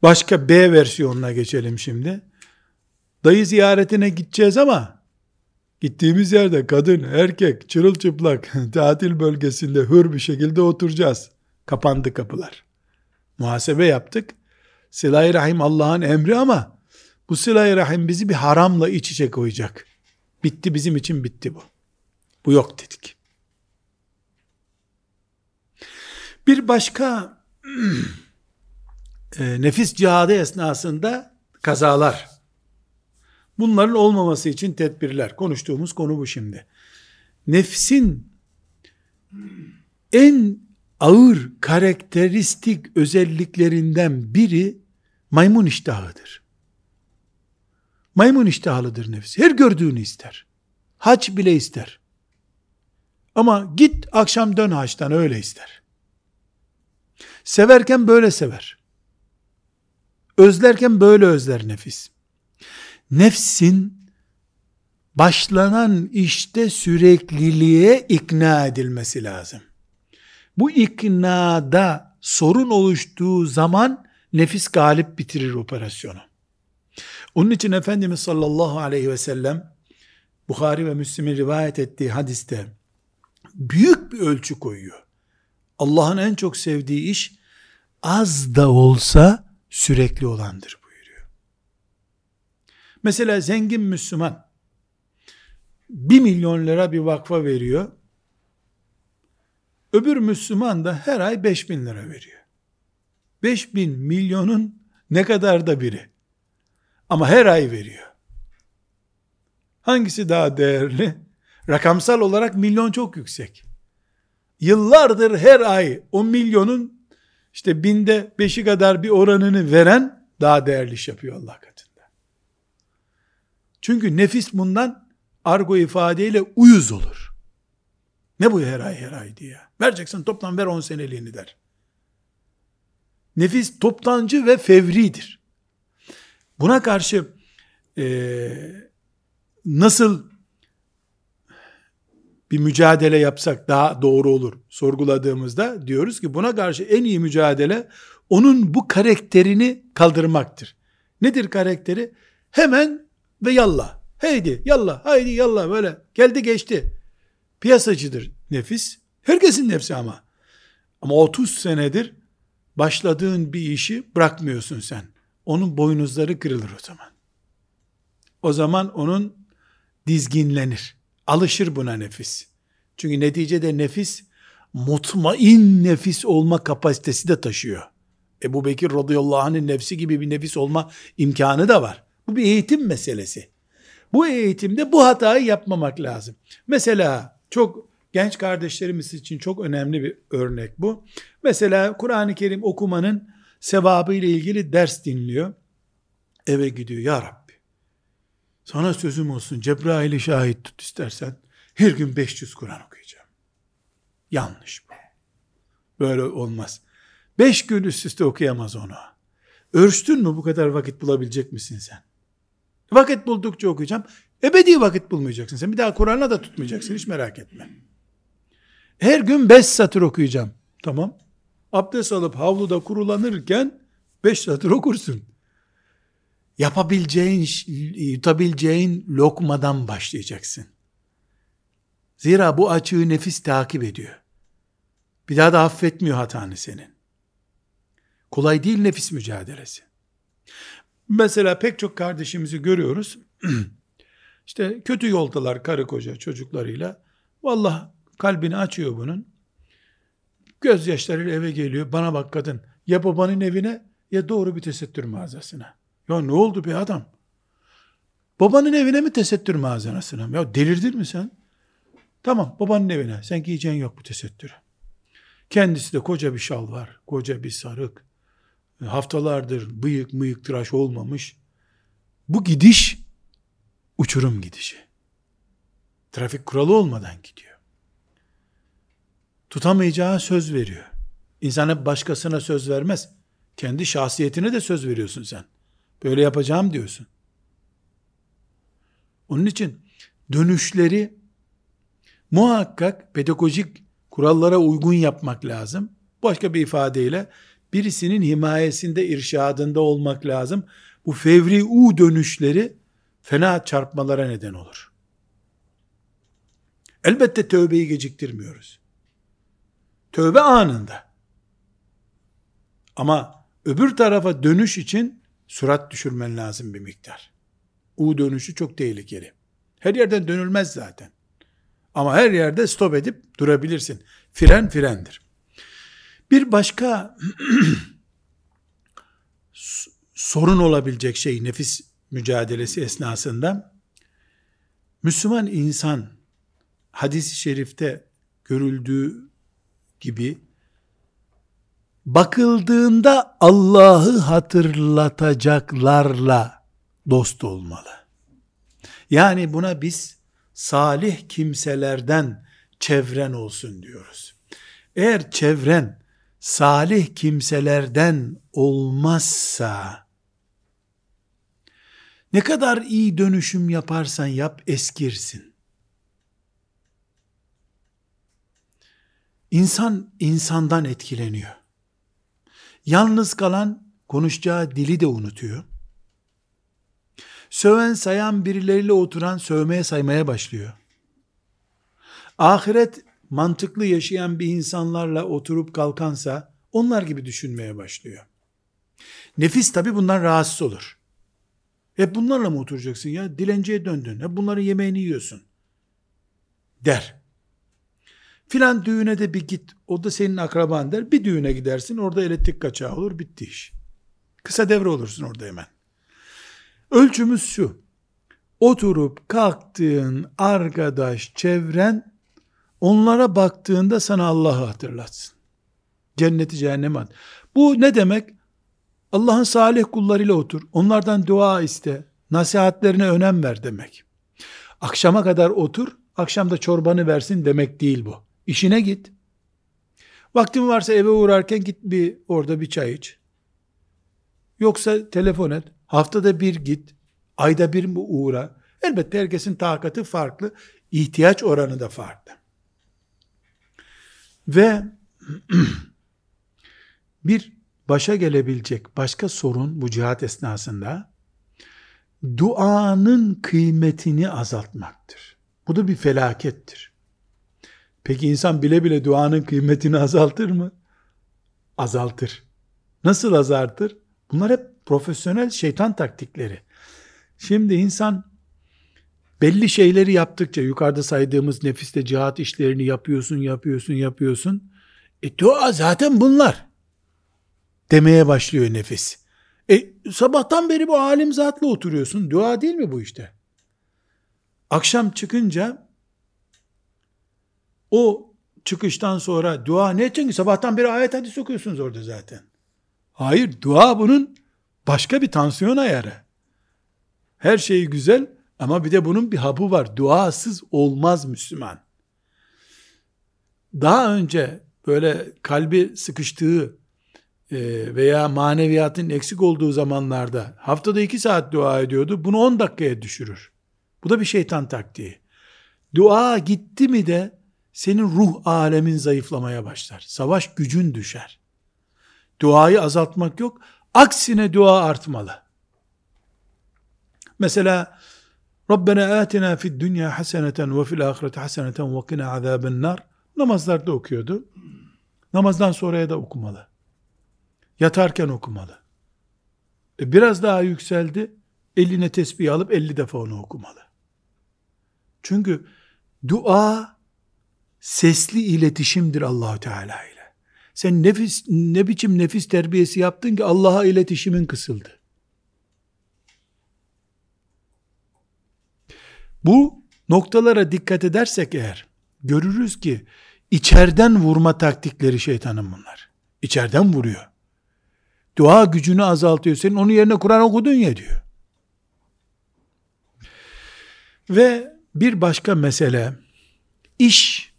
Başka B versiyonuna geçelim şimdi. Dayı ziyaretine gideceğiz ama Gittiğimiz yerde kadın, erkek, çırılçıplak, tatil bölgesinde hür bir şekilde oturacağız. Kapandı kapılar. Muhasebe yaptık. Sıla-i Rahim Allah'ın emri ama bu sıla-i Rahim bizi bir haramla iç içe koyacak. Bitti bizim için bitti bu. Bu yok dedik. Bir başka e, nefis cihadı esnasında kazalar Bunların olmaması için tedbirler. Konuştuğumuz konu bu şimdi. Nefsin en ağır karakteristik özelliklerinden biri maymun iştahıdır. Maymun iştahlıdır nefis. Her gördüğünü ister. Haç bile ister. Ama git akşam dön haçtan öyle ister. Severken böyle sever. Özlerken böyle özler nefis. Nefsin başlanan işte sürekliliğe ikna edilmesi lazım. Bu iknada sorun oluştuğu zaman nefis galip bitirir operasyonu. Onun için Efendimiz sallallahu aleyhi ve sellem Bukhari ve Müslim'in rivayet ettiği hadiste büyük bir ölçü koyuyor. Allah'ın en çok sevdiği iş az da olsa sürekli olandır. Mesela zengin Müslüman bir milyon lira bir vakfa veriyor. Öbür Müslüman da her ay beş bin lira veriyor. Beş bin milyonun ne kadar da biri. Ama her ay veriyor. Hangisi daha değerli? Rakamsal olarak milyon çok yüksek. Yıllardır her ay o milyonun işte binde beşi kadar bir oranını veren daha değerli iş yapıyor Allah katında. Çünkü nefis bundan argo ifadeyle uyuz olur. Ne bu her ay her ay diye. Vereceksin toplam ver 10 seneliğini der. Nefis toptancı ve fevridir. Buna karşı e, nasıl bir mücadele yapsak daha doğru olur sorguladığımızda diyoruz ki buna karşı en iyi mücadele onun bu karakterini kaldırmaktır. Nedir karakteri? Hemen ve yallah. Heydi yallah haydi yallah böyle geldi geçti. Piyasacıdır nefis. Herkesin nefsi ama. Ama 30 senedir başladığın bir işi bırakmıyorsun sen. Onun boynuzları kırılır o zaman. O zaman onun dizginlenir. Alışır buna nefis. Çünkü neticede nefis mutmain nefis olma kapasitesi de taşıyor. Ebu Bekir radıyallahu anh'ın nefsi gibi bir nefis olma imkanı da var. Bu bir eğitim meselesi. Bu eğitimde bu hatayı yapmamak lazım. Mesela çok genç kardeşlerimiz için çok önemli bir örnek bu. Mesela Kur'an-ı Kerim okumanın sevabı ile ilgili ders dinliyor. Eve gidiyor. Ya Rabbi sana sözüm olsun Cebrail'i şahit tut istersen her gün 500 Kur'an okuyacağım. Yanlış bu. Böyle olmaz. Beş gün üst üste okuyamaz onu. Ölçtün mü bu kadar vakit bulabilecek misin sen? Vakit buldukça okuyacağım. Ebedi vakit bulmayacaksın. Sen bir daha Kur'an'a da tutmayacaksın. Hiç merak etme. Her gün beş satır okuyacağım. Tamam. Abdest alıp havluda kurulanırken beş satır okursun. Yapabileceğin, yutabileceğin lokmadan başlayacaksın. Zira bu açığı nefis takip ediyor. Bir daha da affetmiyor hatanı senin. Kolay değil nefis mücadelesi. Mesela pek çok kardeşimizi görüyoruz. İşte kötü yoldalar karı koca çocuklarıyla. Vallahi kalbini açıyor bunun. Gözyaşlarıyla eve geliyor. Bana bak kadın. Ya babanın evine ya doğru bir tesettür mağazasına. Ya ne oldu bir adam? Babanın evine mi tesettür mağazasına? Ya delirdin mi sen? Tamam babanın evine. Sen giyeceğin yok bu tesettürü. Kendisi de koca bir şal var. Koca bir sarık. Haftalardır bıyık mıyık tıraş olmamış. Bu gidiş uçurum gidişi. Trafik kuralı olmadan gidiyor. Tutamayacağı söz veriyor. İnsan hep başkasına söz vermez. Kendi şahsiyetine de söz veriyorsun sen. Böyle yapacağım diyorsun. Onun için dönüşleri muhakkak pedagojik kurallara uygun yapmak lazım. Başka bir ifadeyle birisinin himayesinde, irşadında olmak lazım. Bu fevri u dönüşleri fena çarpmalara neden olur. Elbette tövbeyi geciktirmiyoruz. Tövbe anında. Ama öbür tarafa dönüş için surat düşürmen lazım bir miktar. U dönüşü çok tehlikeli. Her yerden dönülmez zaten. Ama her yerde stop edip durabilirsin. Fren frendir. Bir başka sorun olabilecek şey nefis mücadelesi esnasında Müslüman insan hadis-i şerifte görüldüğü gibi bakıldığında Allah'ı hatırlatacaklarla dost olmalı. Yani buna biz salih kimselerden çevren olsun diyoruz. Eğer çevren salih kimselerden olmazsa ne kadar iyi dönüşüm yaparsan yap eskirsin. İnsan insandan etkileniyor. Yalnız kalan konuşacağı dili de unutuyor. Söven sayan birileriyle oturan sövmeye saymaya başlıyor. Ahiret mantıklı yaşayan bir insanlarla oturup kalkansa onlar gibi düşünmeye başlıyor. Nefis tabi bundan rahatsız olur. Hep bunlarla mı oturacaksın ya? Dilenciye döndün. Hep bunların yemeğini yiyorsun. Der. Filan düğüne de bir git. O da senin akraban der. Bir düğüne gidersin. Orada elektrik kaçağı olur. Bitti iş. Kısa devre olursun orada hemen. Ölçümüz şu. Oturup kalktığın arkadaş, çevren onlara baktığında sana Allah'ı hatırlatsın. Cenneti cehenneme at. Bu ne demek? Allah'ın salih kullarıyla otur. Onlardan dua iste. Nasihatlerine önem ver demek. Akşama kadar otur. Akşamda çorbanı versin demek değil bu. İşine git. Vaktin varsa eve uğrarken git bir orada bir çay iç. Yoksa telefon et. Haftada bir git. Ayda bir mi uğra. Elbette herkesin takatı farklı. ihtiyaç oranı da farklı. Ve bir başa gelebilecek başka sorun bu cihat esnasında duanın kıymetini azaltmaktır. Bu da bir felakettir. Peki insan bile bile duanın kıymetini azaltır mı? Azaltır. Nasıl azaltır? Bunlar hep profesyonel şeytan taktikleri. Şimdi insan belli şeyleri yaptıkça yukarıda saydığımız nefiste cihat işlerini yapıyorsun, yapıyorsun, yapıyorsun. E dua zaten bunlar demeye başlıyor nefis. E sabahtan beri bu alim zatla oturuyorsun. Dua değil mi bu işte? Akşam çıkınca o çıkıştan sonra dua ne için ki sabahtan beri ayet hadis okuyorsunuz orada zaten. Hayır dua bunun başka bir tansiyon ayarı. Her şey güzel ama bir de bunun bir hapı var. Duasız olmaz Müslüman. Daha önce böyle kalbi sıkıştığı e, veya maneviyatın eksik olduğu zamanlarda haftada iki saat dua ediyordu. Bunu on dakikaya düşürür. Bu da bir şeytan taktiği. Dua gitti mi de senin ruh alemin zayıflamaya başlar. Savaş gücün düşer. Duayı azaltmak yok. Aksine dua artmalı. Mesela Rabbena atina fid dünya haseneten ve fil ahireti haseneten ve kina azaben nar namazlarda okuyordu. Namazdan sonraya da okumalı. Yatarken okumalı. E biraz daha yükseldi. Eline tesbih alıp 50 defa onu okumalı. Çünkü dua sesli iletişimdir Allahu Teala ile. Sen nefis ne biçim nefis terbiyesi yaptın ki Allah'a iletişimin kısıldı. Bu noktalara dikkat edersek eğer görürüz ki içeriden vurma taktikleri şeytanın bunlar. İçeriden vuruyor. Dua gücünü azaltıyor. Senin onun yerine Kur'an okudun ya diyor. Ve bir başka mesele iş,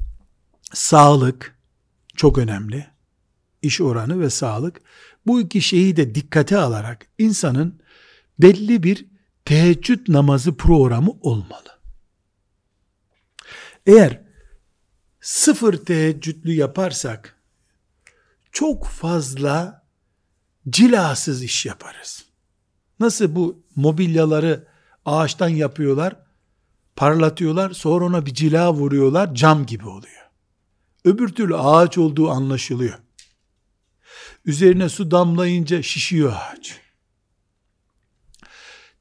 sağlık çok önemli. İş oranı ve sağlık. Bu iki şeyi de dikkate alarak insanın belli bir teheccüd namazı programı olmalı. Eğer sıfır teheccüdlü yaparsak çok fazla cilasız iş yaparız. Nasıl bu mobilyaları ağaçtan yapıyorlar, parlatıyorlar, sonra ona bir cila vuruyorlar, cam gibi oluyor. Öbür türlü ağaç olduğu anlaşılıyor. Üzerine su damlayınca şişiyor ağaç.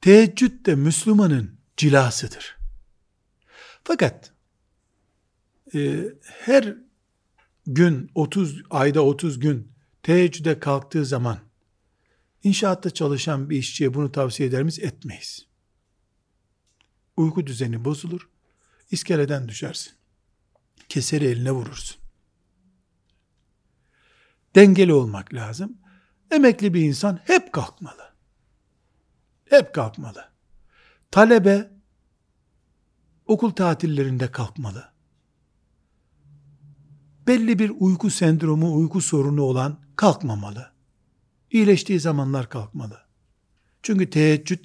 Teheccüd de Müslümanın cilasıdır. Fakat e, her gün 30 ayda 30 gün teheccüde kalktığı zaman İnşaatta çalışan bir işçiye bunu tavsiye eder? Etmeyiz. Uyku düzeni bozulur. İskeleden düşersin. Keseri eline vurursun. Dengeli olmak lazım. Emekli bir insan hep kalkmalı. Hep kalkmalı. Talebe okul tatillerinde kalkmalı. Belli bir uyku sendromu, uyku sorunu olan kalkmamalı. İyileştiği zamanlar kalkmalı. Çünkü teheccüd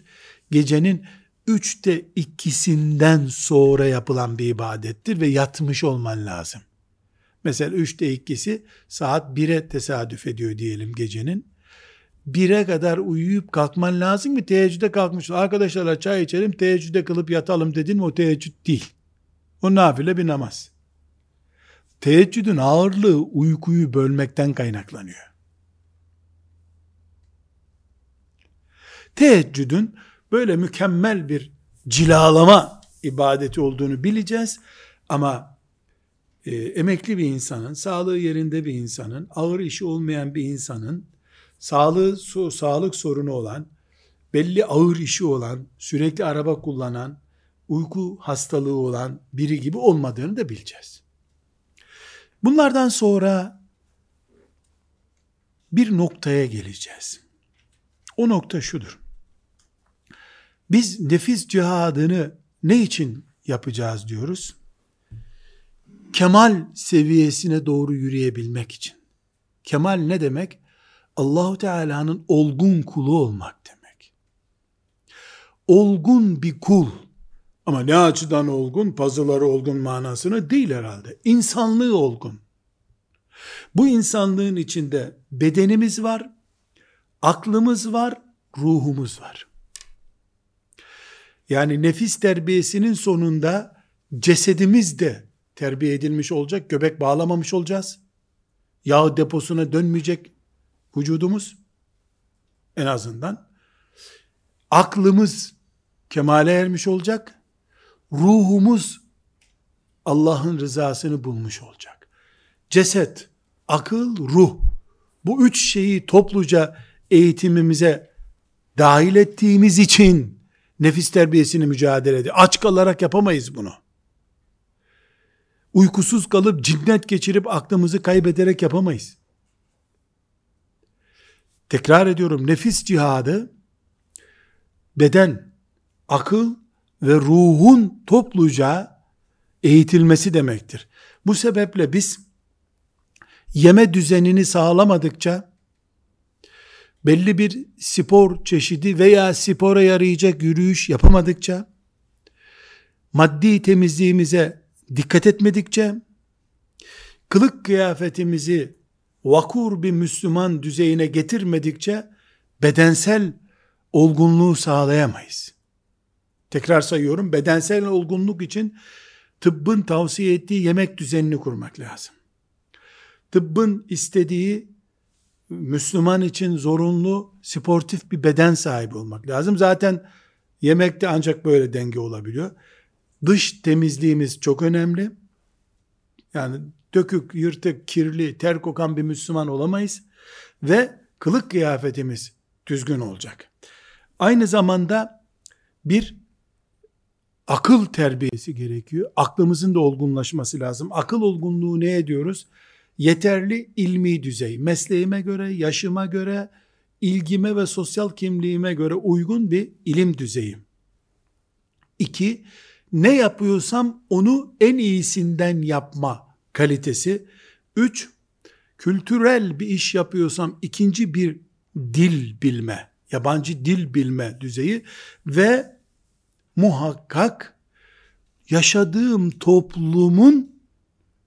gecenin üçte ikisinden sonra yapılan bir ibadettir ve yatmış olman lazım. Mesela üçte ikisi saat 1'e tesadüf ediyor diyelim gecenin. 1'e kadar uyuyup kalkman lazım ki teheccüde kalkmış. Arkadaşlarla çay içelim teheccüde kılıp yatalım dedin mi o teheccüd değil. O nafile bir namaz. Teheccüdün ağırlığı uykuyu bölmekten kaynaklanıyor. Teheccüdün böyle mükemmel bir cilalama ibadeti olduğunu bileceğiz. Ama e, emekli bir insanın, sağlığı yerinde bir insanın, ağır işi olmayan bir insanın, sağlığı so, sağlık sorunu olan, belli ağır işi olan, sürekli araba kullanan, uyku hastalığı olan biri gibi olmadığını da bileceğiz. Bunlardan sonra bir noktaya geleceğiz. O nokta şudur. Biz nefis cihadını ne için yapacağız diyoruz? Kemal seviyesine doğru yürüyebilmek için. Kemal ne demek? Allahu Teala'nın olgun kulu olmak demek. Olgun bir kul ama ne açıdan olgun? Pazıları olgun manasını değil herhalde. İnsanlığı olgun. Bu insanlığın içinde bedenimiz var, aklımız var, ruhumuz var. Yani nefis terbiyesinin sonunda cesedimiz de terbiye edilmiş olacak, göbek bağlamamış olacağız. Yağ deposuna dönmeyecek vücudumuz en azından. Aklımız kemale ermiş olacak. Ruhumuz Allah'ın rızasını bulmuş olacak. Ceset, akıl, ruh bu üç şeyi topluca eğitimimize dahil ettiğimiz için nefis terbiyesini mücadele ediyor. Aç kalarak yapamayız bunu. Uykusuz kalıp cinnet geçirip aklımızı kaybederek yapamayız. Tekrar ediyorum nefis cihadı beden, akıl ve ruhun topluca eğitilmesi demektir. Bu sebeple biz yeme düzenini sağlamadıkça belli bir spor çeşidi veya spora yarayacak yürüyüş yapamadıkça, maddi temizliğimize dikkat etmedikçe, kılık kıyafetimizi vakur bir Müslüman düzeyine getirmedikçe, bedensel olgunluğu sağlayamayız. Tekrar sayıyorum, bedensel olgunluk için tıbbın tavsiye ettiği yemek düzenini kurmak lazım. Tıbbın istediği Müslüman için zorunlu sportif bir beden sahibi olmak lazım. Zaten yemekte ancak böyle denge olabiliyor. Dış temizliğimiz çok önemli. Yani dökük, yırtık, kirli, ter kokan bir Müslüman olamayız. Ve kılık kıyafetimiz düzgün olacak. Aynı zamanda bir akıl terbiyesi gerekiyor. Aklımızın da olgunlaşması lazım. Akıl olgunluğu ne ediyoruz? yeterli ilmi düzey, mesleğime göre, yaşıma göre, ilgime ve sosyal kimliğime göre uygun bir ilim düzeyi. İki, ne yapıyorsam onu en iyisinden yapma kalitesi. Üç, kültürel bir iş yapıyorsam ikinci bir dil bilme, yabancı dil bilme düzeyi ve muhakkak yaşadığım toplumun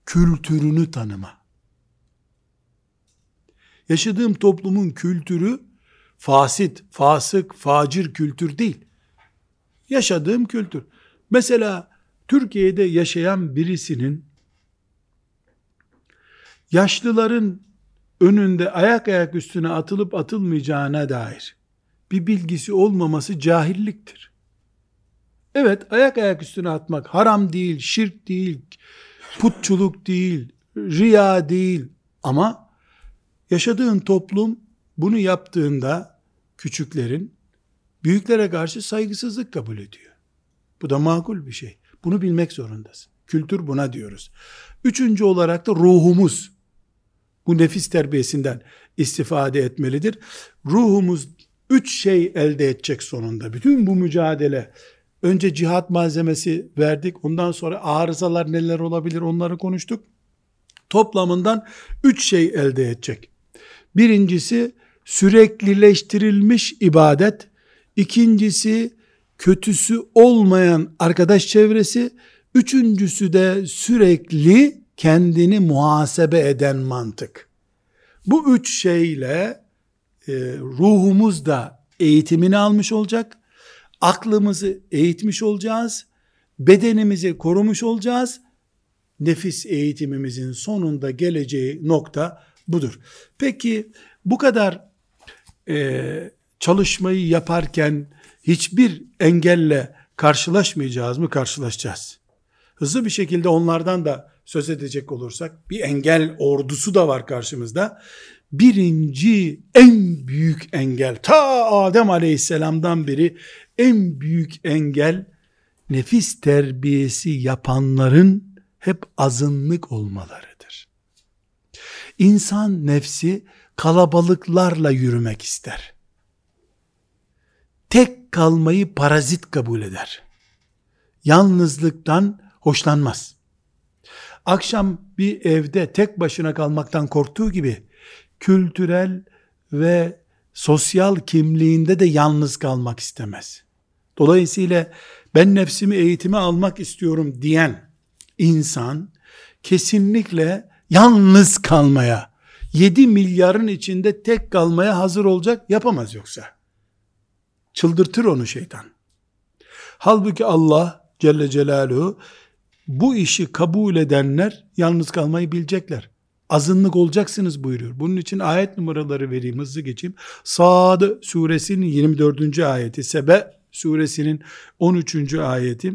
kültürünü tanıma. Yaşadığım toplumun kültürü fasit, fasık, facir kültür değil. Yaşadığım kültür. Mesela Türkiye'de yaşayan birisinin yaşlıların önünde ayak ayak üstüne atılıp atılmayacağına dair bir bilgisi olmaması cahilliktir. Evet ayak ayak üstüne atmak haram değil, şirk değil, putçuluk değil, riya değil ama Yaşadığın toplum bunu yaptığında küçüklerin büyüklere karşı saygısızlık kabul ediyor. Bu da makul bir şey. Bunu bilmek zorundasın. Kültür buna diyoruz. Üçüncü olarak da ruhumuz bu nefis terbiyesinden istifade etmelidir. Ruhumuz üç şey elde edecek sonunda. Bütün bu mücadele önce cihat malzemesi verdik. Ondan sonra arızalar neler olabilir onları konuştuk. Toplamından üç şey elde edecek. Birincisi süreklileştirilmiş ibadet. İkincisi kötüsü olmayan arkadaş çevresi. Üçüncüsü de sürekli kendini muhasebe eden mantık. Bu üç şeyle e, ruhumuz da eğitimini almış olacak. Aklımızı eğitmiş olacağız. Bedenimizi korumuş olacağız. Nefis eğitimimizin sonunda geleceği nokta budur. Peki bu kadar e, çalışmayı yaparken hiçbir engelle karşılaşmayacağız mı? Karşılaşacağız. Hızlı bir şekilde onlardan da söz edecek olursak bir engel ordusu da var karşımızda. Birinci en büyük engel ta Adem Aleyhisselam'dan beri en büyük engel nefis terbiyesi yapanların hep azınlık olmalarıdır. İnsan nefsi kalabalıklarla yürümek ister. Tek kalmayı parazit kabul eder. Yalnızlıktan hoşlanmaz. Akşam bir evde tek başına kalmaktan korktuğu gibi kültürel ve sosyal kimliğinde de yalnız kalmak istemez. Dolayısıyla ben nefsimi eğitime almak istiyorum diyen insan kesinlikle yalnız kalmaya, 7 milyarın içinde tek kalmaya hazır olacak yapamaz yoksa. Çıldırtır onu şeytan. Halbuki Allah Celle Celaluhu bu işi kabul edenler yalnız kalmayı bilecekler. Azınlık olacaksınız buyuruyor. Bunun için ayet numaraları vereyim hızlı geçeyim. Sad suresinin 24. ayeti, Sebe suresinin 13. ayeti,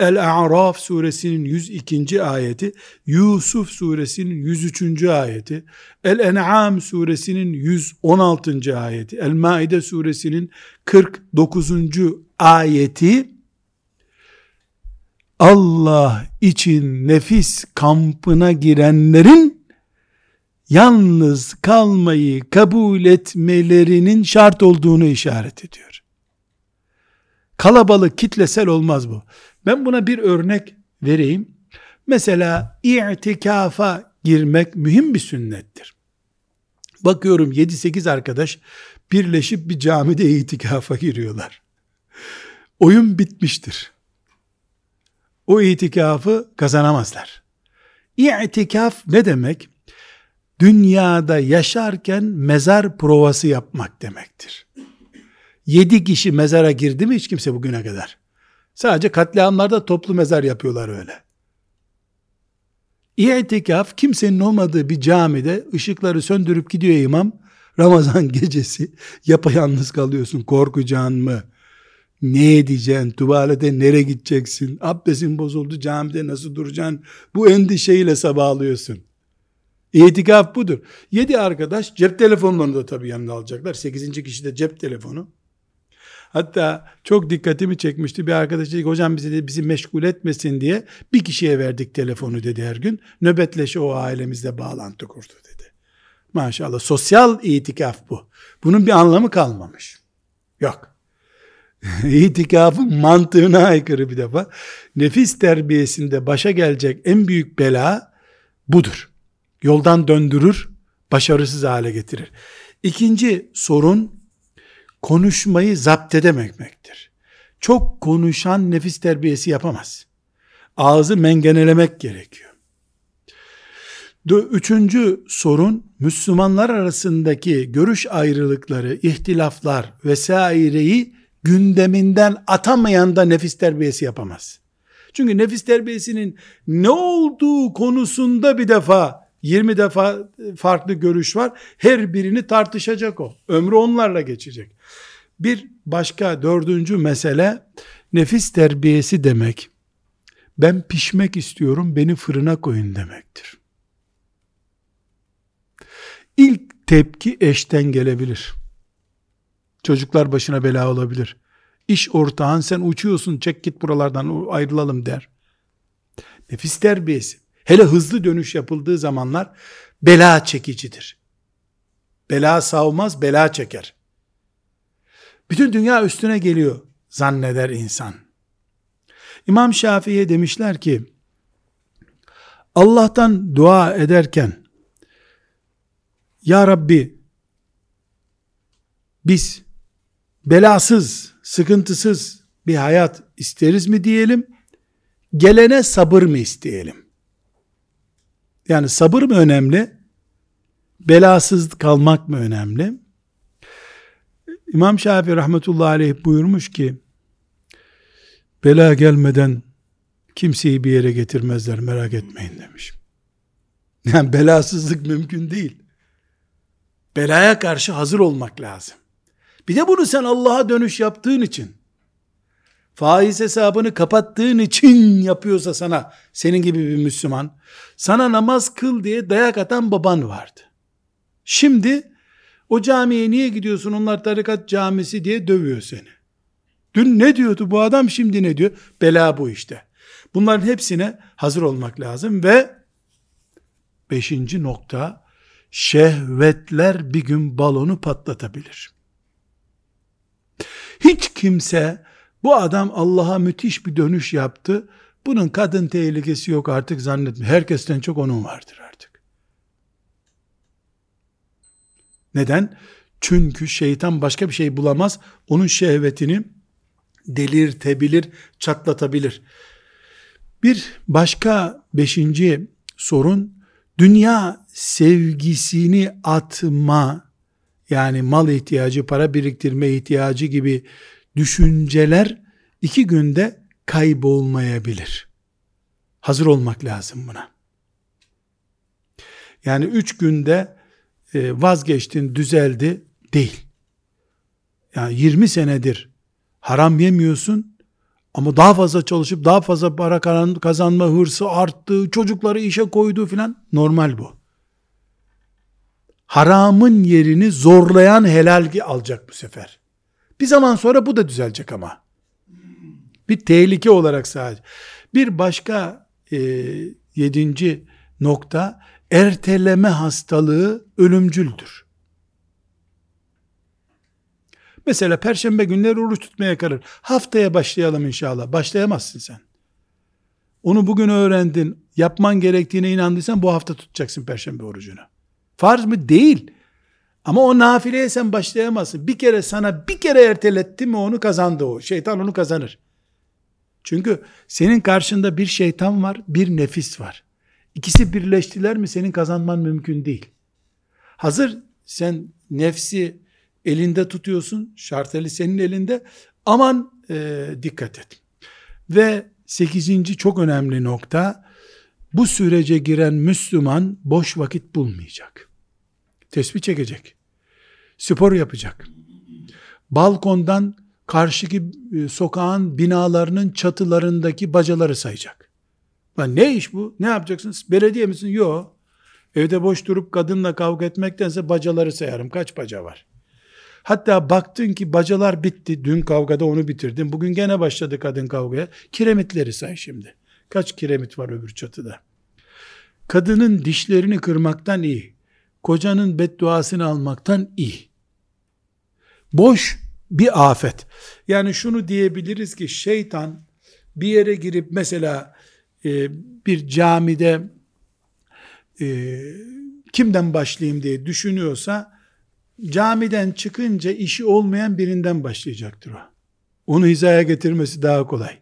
El-A'raf suresinin 102. ayeti, Yusuf suresinin 103. ayeti, El-En'am suresinin 116. ayeti, El-Maide suresinin 49. ayeti, Allah için nefis kampına girenlerin yalnız kalmayı kabul etmelerinin şart olduğunu işaret ediyor. Kalabalık kitlesel olmaz bu. Ben buna bir örnek vereyim. Mesela i'tikafa girmek mühim bir sünnettir. Bakıyorum 7-8 arkadaş birleşip bir camide itikafa giriyorlar. Oyun bitmiştir o itikafı kazanamazlar. İtikaf ne demek? Dünyada yaşarken mezar provası yapmak demektir. Yedi kişi mezara girdi mi hiç kimse bugüne kadar? Sadece katliamlarda toplu mezar yapıyorlar öyle. İtikaf kimsenin olmadığı bir camide ışıkları söndürüp gidiyor imam. Ramazan gecesi yapayalnız kalıyorsun korkacağın mı? Ne edeceksin? Tuvalete nereye gideceksin? Abdestin bozuldu camide nasıl duracaksın? Bu endişeyle sabahlıyorsun. İtikaf budur. Yedi arkadaş cep telefonlarını da tabii yanına alacaklar. Sekizinci kişi de cep telefonu. Hatta çok dikkatimi çekmişti. Bir arkadaş dedi hocam bizi, de, bizi meşgul etmesin diye bir kişiye verdik telefonu dedi her gün. Nöbetleşe o ailemizle bağlantı kurdu dedi. Maşallah sosyal itikaf bu. Bunun bir anlamı kalmamış. Yok. İtikafın mantığına aykırı bir defa. Nefis terbiyesinde başa gelecek en büyük bela budur. Yoldan döndürür, başarısız hale getirir. İkinci sorun konuşmayı zapt edememektir. Çok konuşan nefis terbiyesi yapamaz. Ağzı mengenelemek gerekiyor. Üçüncü sorun Müslümanlar arasındaki görüş ayrılıkları, ihtilaflar vesaireyi gündeminden atamayan da nefis terbiyesi yapamaz. Çünkü nefis terbiyesinin ne olduğu konusunda bir defa 20 defa farklı görüş var. Her birini tartışacak o. Ömrü onlarla geçecek. Bir başka dördüncü mesele nefis terbiyesi demek. Ben pişmek istiyorum beni fırına koyun demektir. İlk tepki eşten gelebilir. Çocuklar başına bela olabilir. İş ortağın sen uçuyorsun çek git buralardan ayrılalım der. Nefis terbiyesi. Hele hızlı dönüş yapıldığı zamanlar bela çekicidir. Bela savmaz, bela çeker. Bütün dünya üstüne geliyor zanneder insan. İmam Şafii'ye demişler ki, Allah'tan dua ederken, Ya Rabbi, biz belasız, sıkıntısız bir hayat isteriz mi diyelim, gelene sabır mı isteyelim? Yani sabır mı önemli, belasız kalmak mı önemli? İmam Şafii rahmetullahi aleyh buyurmuş ki, bela gelmeden kimseyi bir yere getirmezler merak etmeyin demiş. Yani belasızlık mümkün değil. Belaya karşı hazır olmak lazım. Bir de bunu sen Allah'a dönüş yaptığın için, faiz hesabını kapattığın için yapıyorsa sana, senin gibi bir Müslüman, sana namaz kıl diye dayak atan baban vardı. Şimdi, o camiye niye gidiyorsun onlar tarikat camisi diye dövüyor seni. Dün ne diyordu bu adam şimdi ne diyor? Bela bu işte. Bunların hepsine hazır olmak lazım ve beşinci nokta şehvetler bir gün balonu patlatabilir. Hiç kimse bu adam Allah'a müthiş bir dönüş yaptı. Bunun kadın tehlikesi yok artık zannetme. Herkesten çok onun vardır artık. Neden? Çünkü şeytan başka bir şey bulamaz. Onun şehvetini delirtebilir, çatlatabilir. Bir başka beşinci sorun, dünya sevgisini atma, yani mal ihtiyacı, para biriktirme ihtiyacı gibi düşünceler iki günde kaybolmayabilir. Hazır olmak lazım buna. Yani üç günde vazgeçtin, düzeldi değil. Yani 20 senedir haram yemiyorsun ama daha fazla çalışıp daha fazla para kazanma hırsı arttı, çocukları işe koydu filan normal bu. Haramın yerini zorlayan helal alacak bu sefer. Bir zaman sonra bu da düzelecek ama. Bir tehlike olarak sadece. Bir başka e, yedinci nokta erteleme hastalığı ölümcüldür. Mesela perşembe günleri oruç tutmaya karar. Haftaya başlayalım inşallah. Başlayamazsın sen. Onu bugün öğrendin. Yapman gerektiğine inandıysan bu hafta tutacaksın perşembe orucunu. Farz mı? Değil. Ama o nafileye sen başlayamazsın. Bir kere sana bir kere erteletti mi onu kazandı o. Şeytan onu kazanır. Çünkü senin karşında bir şeytan var, bir nefis var. İkisi birleştiler mi senin kazanman mümkün değil. Hazır sen nefsi elinde tutuyorsun, şarteli senin elinde. Aman e, dikkat et. Ve sekizinci çok önemli nokta, bu sürece giren Müslüman boş vakit bulmayacak. Tesbih çekecek. Spor yapacak. Balkondan karşıki e, sokağın binalarının çatılarındaki bacaları sayacak. Lan ne iş bu? Ne yapacaksınız? Belediye misin? Yok. Evde boş durup kadınla kavga etmektense bacaları sayarım. Kaç baca var? Hatta baktın ki bacalar bitti. Dün kavgada onu bitirdin. Bugün gene başladı kadın kavgaya. Kiremitleri say şimdi. Kaç kiremit var öbür çatıda? Kadının dişlerini kırmaktan iyi. Kocanın bedduasını almaktan iyi. Boş bir afet. Yani şunu diyebiliriz ki şeytan bir yere girip mesela e, bir camide e, kimden başlayayım diye düşünüyorsa camiden çıkınca işi olmayan birinden başlayacaktır o. Onu hizaya getirmesi daha kolay.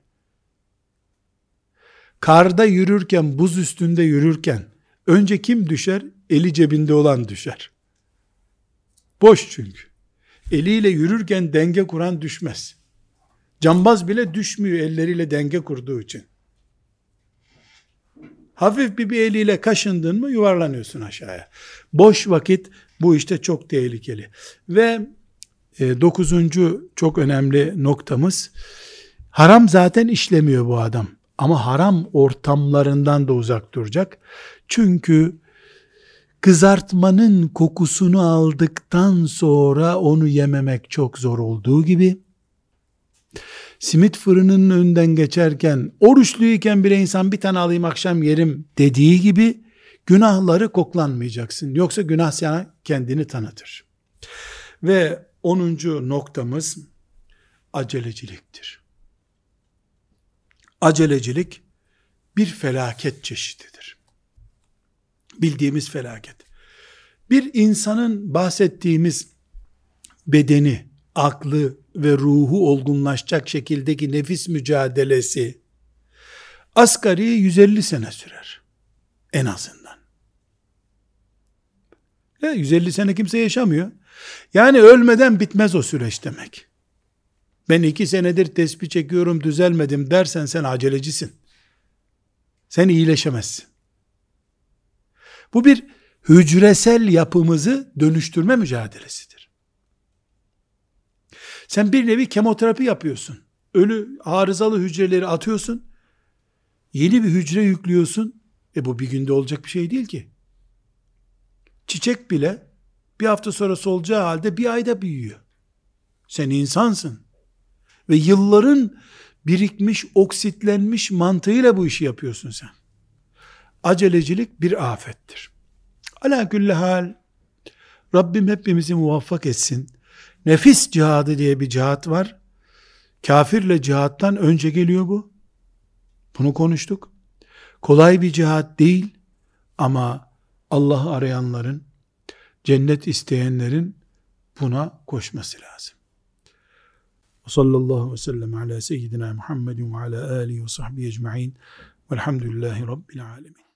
Karda yürürken, buz üstünde yürürken önce kim düşer? Eli cebinde olan düşer. Boş çünkü. Eliyle yürürken denge kuran düşmez. Cambaz bile düşmüyor elleriyle denge kurduğu için. Hafif bir, bir eliyle kaşındın mı yuvarlanıyorsun aşağıya. Boş vakit bu işte çok tehlikeli. Ve e, dokuzuncu çok önemli noktamız, haram zaten işlemiyor bu adam. Ama haram ortamlarından da uzak duracak. Çünkü kızartmanın kokusunu aldıktan sonra onu yememek çok zor olduğu gibi, simit fırının önünden geçerken, oruçluyken bile insan bir tane alayım akşam yerim dediği gibi, günahları koklanmayacaksın. Yoksa günah sana kendini tanıtır. Ve onuncu noktamız, aceleciliktir. Acelecilik, bir felaket çeşididir. Bildiğimiz felaket. Bir insanın bahsettiğimiz bedeni, aklı ve ruhu olgunlaşacak şekildeki nefis mücadelesi asgari 150 sene sürer. En azından. Ya 150 sene kimse yaşamıyor. Yani ölmeden bitmez o süreç demek. Ben iki senedir tespih çekiyorum düzelmedim dersen sen acelecisin. Sen iyileşemezsin. Bu bir hücresel yapımızı dönüştürme mücadelesidir. Sen bir nevi kemoterapi yapıyorsun. Ölü arızalı hücreleri atıyorsun. Yeni bir hücre yüklüyorsun. E bu bir günde olacak bir şey değil ki. Çiçek bile bir hafta sonra solacağı halde bir ayda büyüyor. Sen insansın. Ve yılların birikmiş, oksitlenmiş mantığıyla bu işi yapıyorsun sen. Acelecilik bir afettir. Ala külli hal, Rabbim hepimizi muvaffak etsin. Nefis cihadı diye bir cihat var. Kafirle cihattan önce geliyor bu. Bunu konuştuk. Kolay bir cihat değil ama Allah'ı arayanların, cennet isteyenlerin buna koşması lazım. Sallallahu aleyhi ve sellem ala seyyidina Muhammedin ve ala alihi ve sahbihi ecma'in. Velhamdülillahi Rabbil alemin.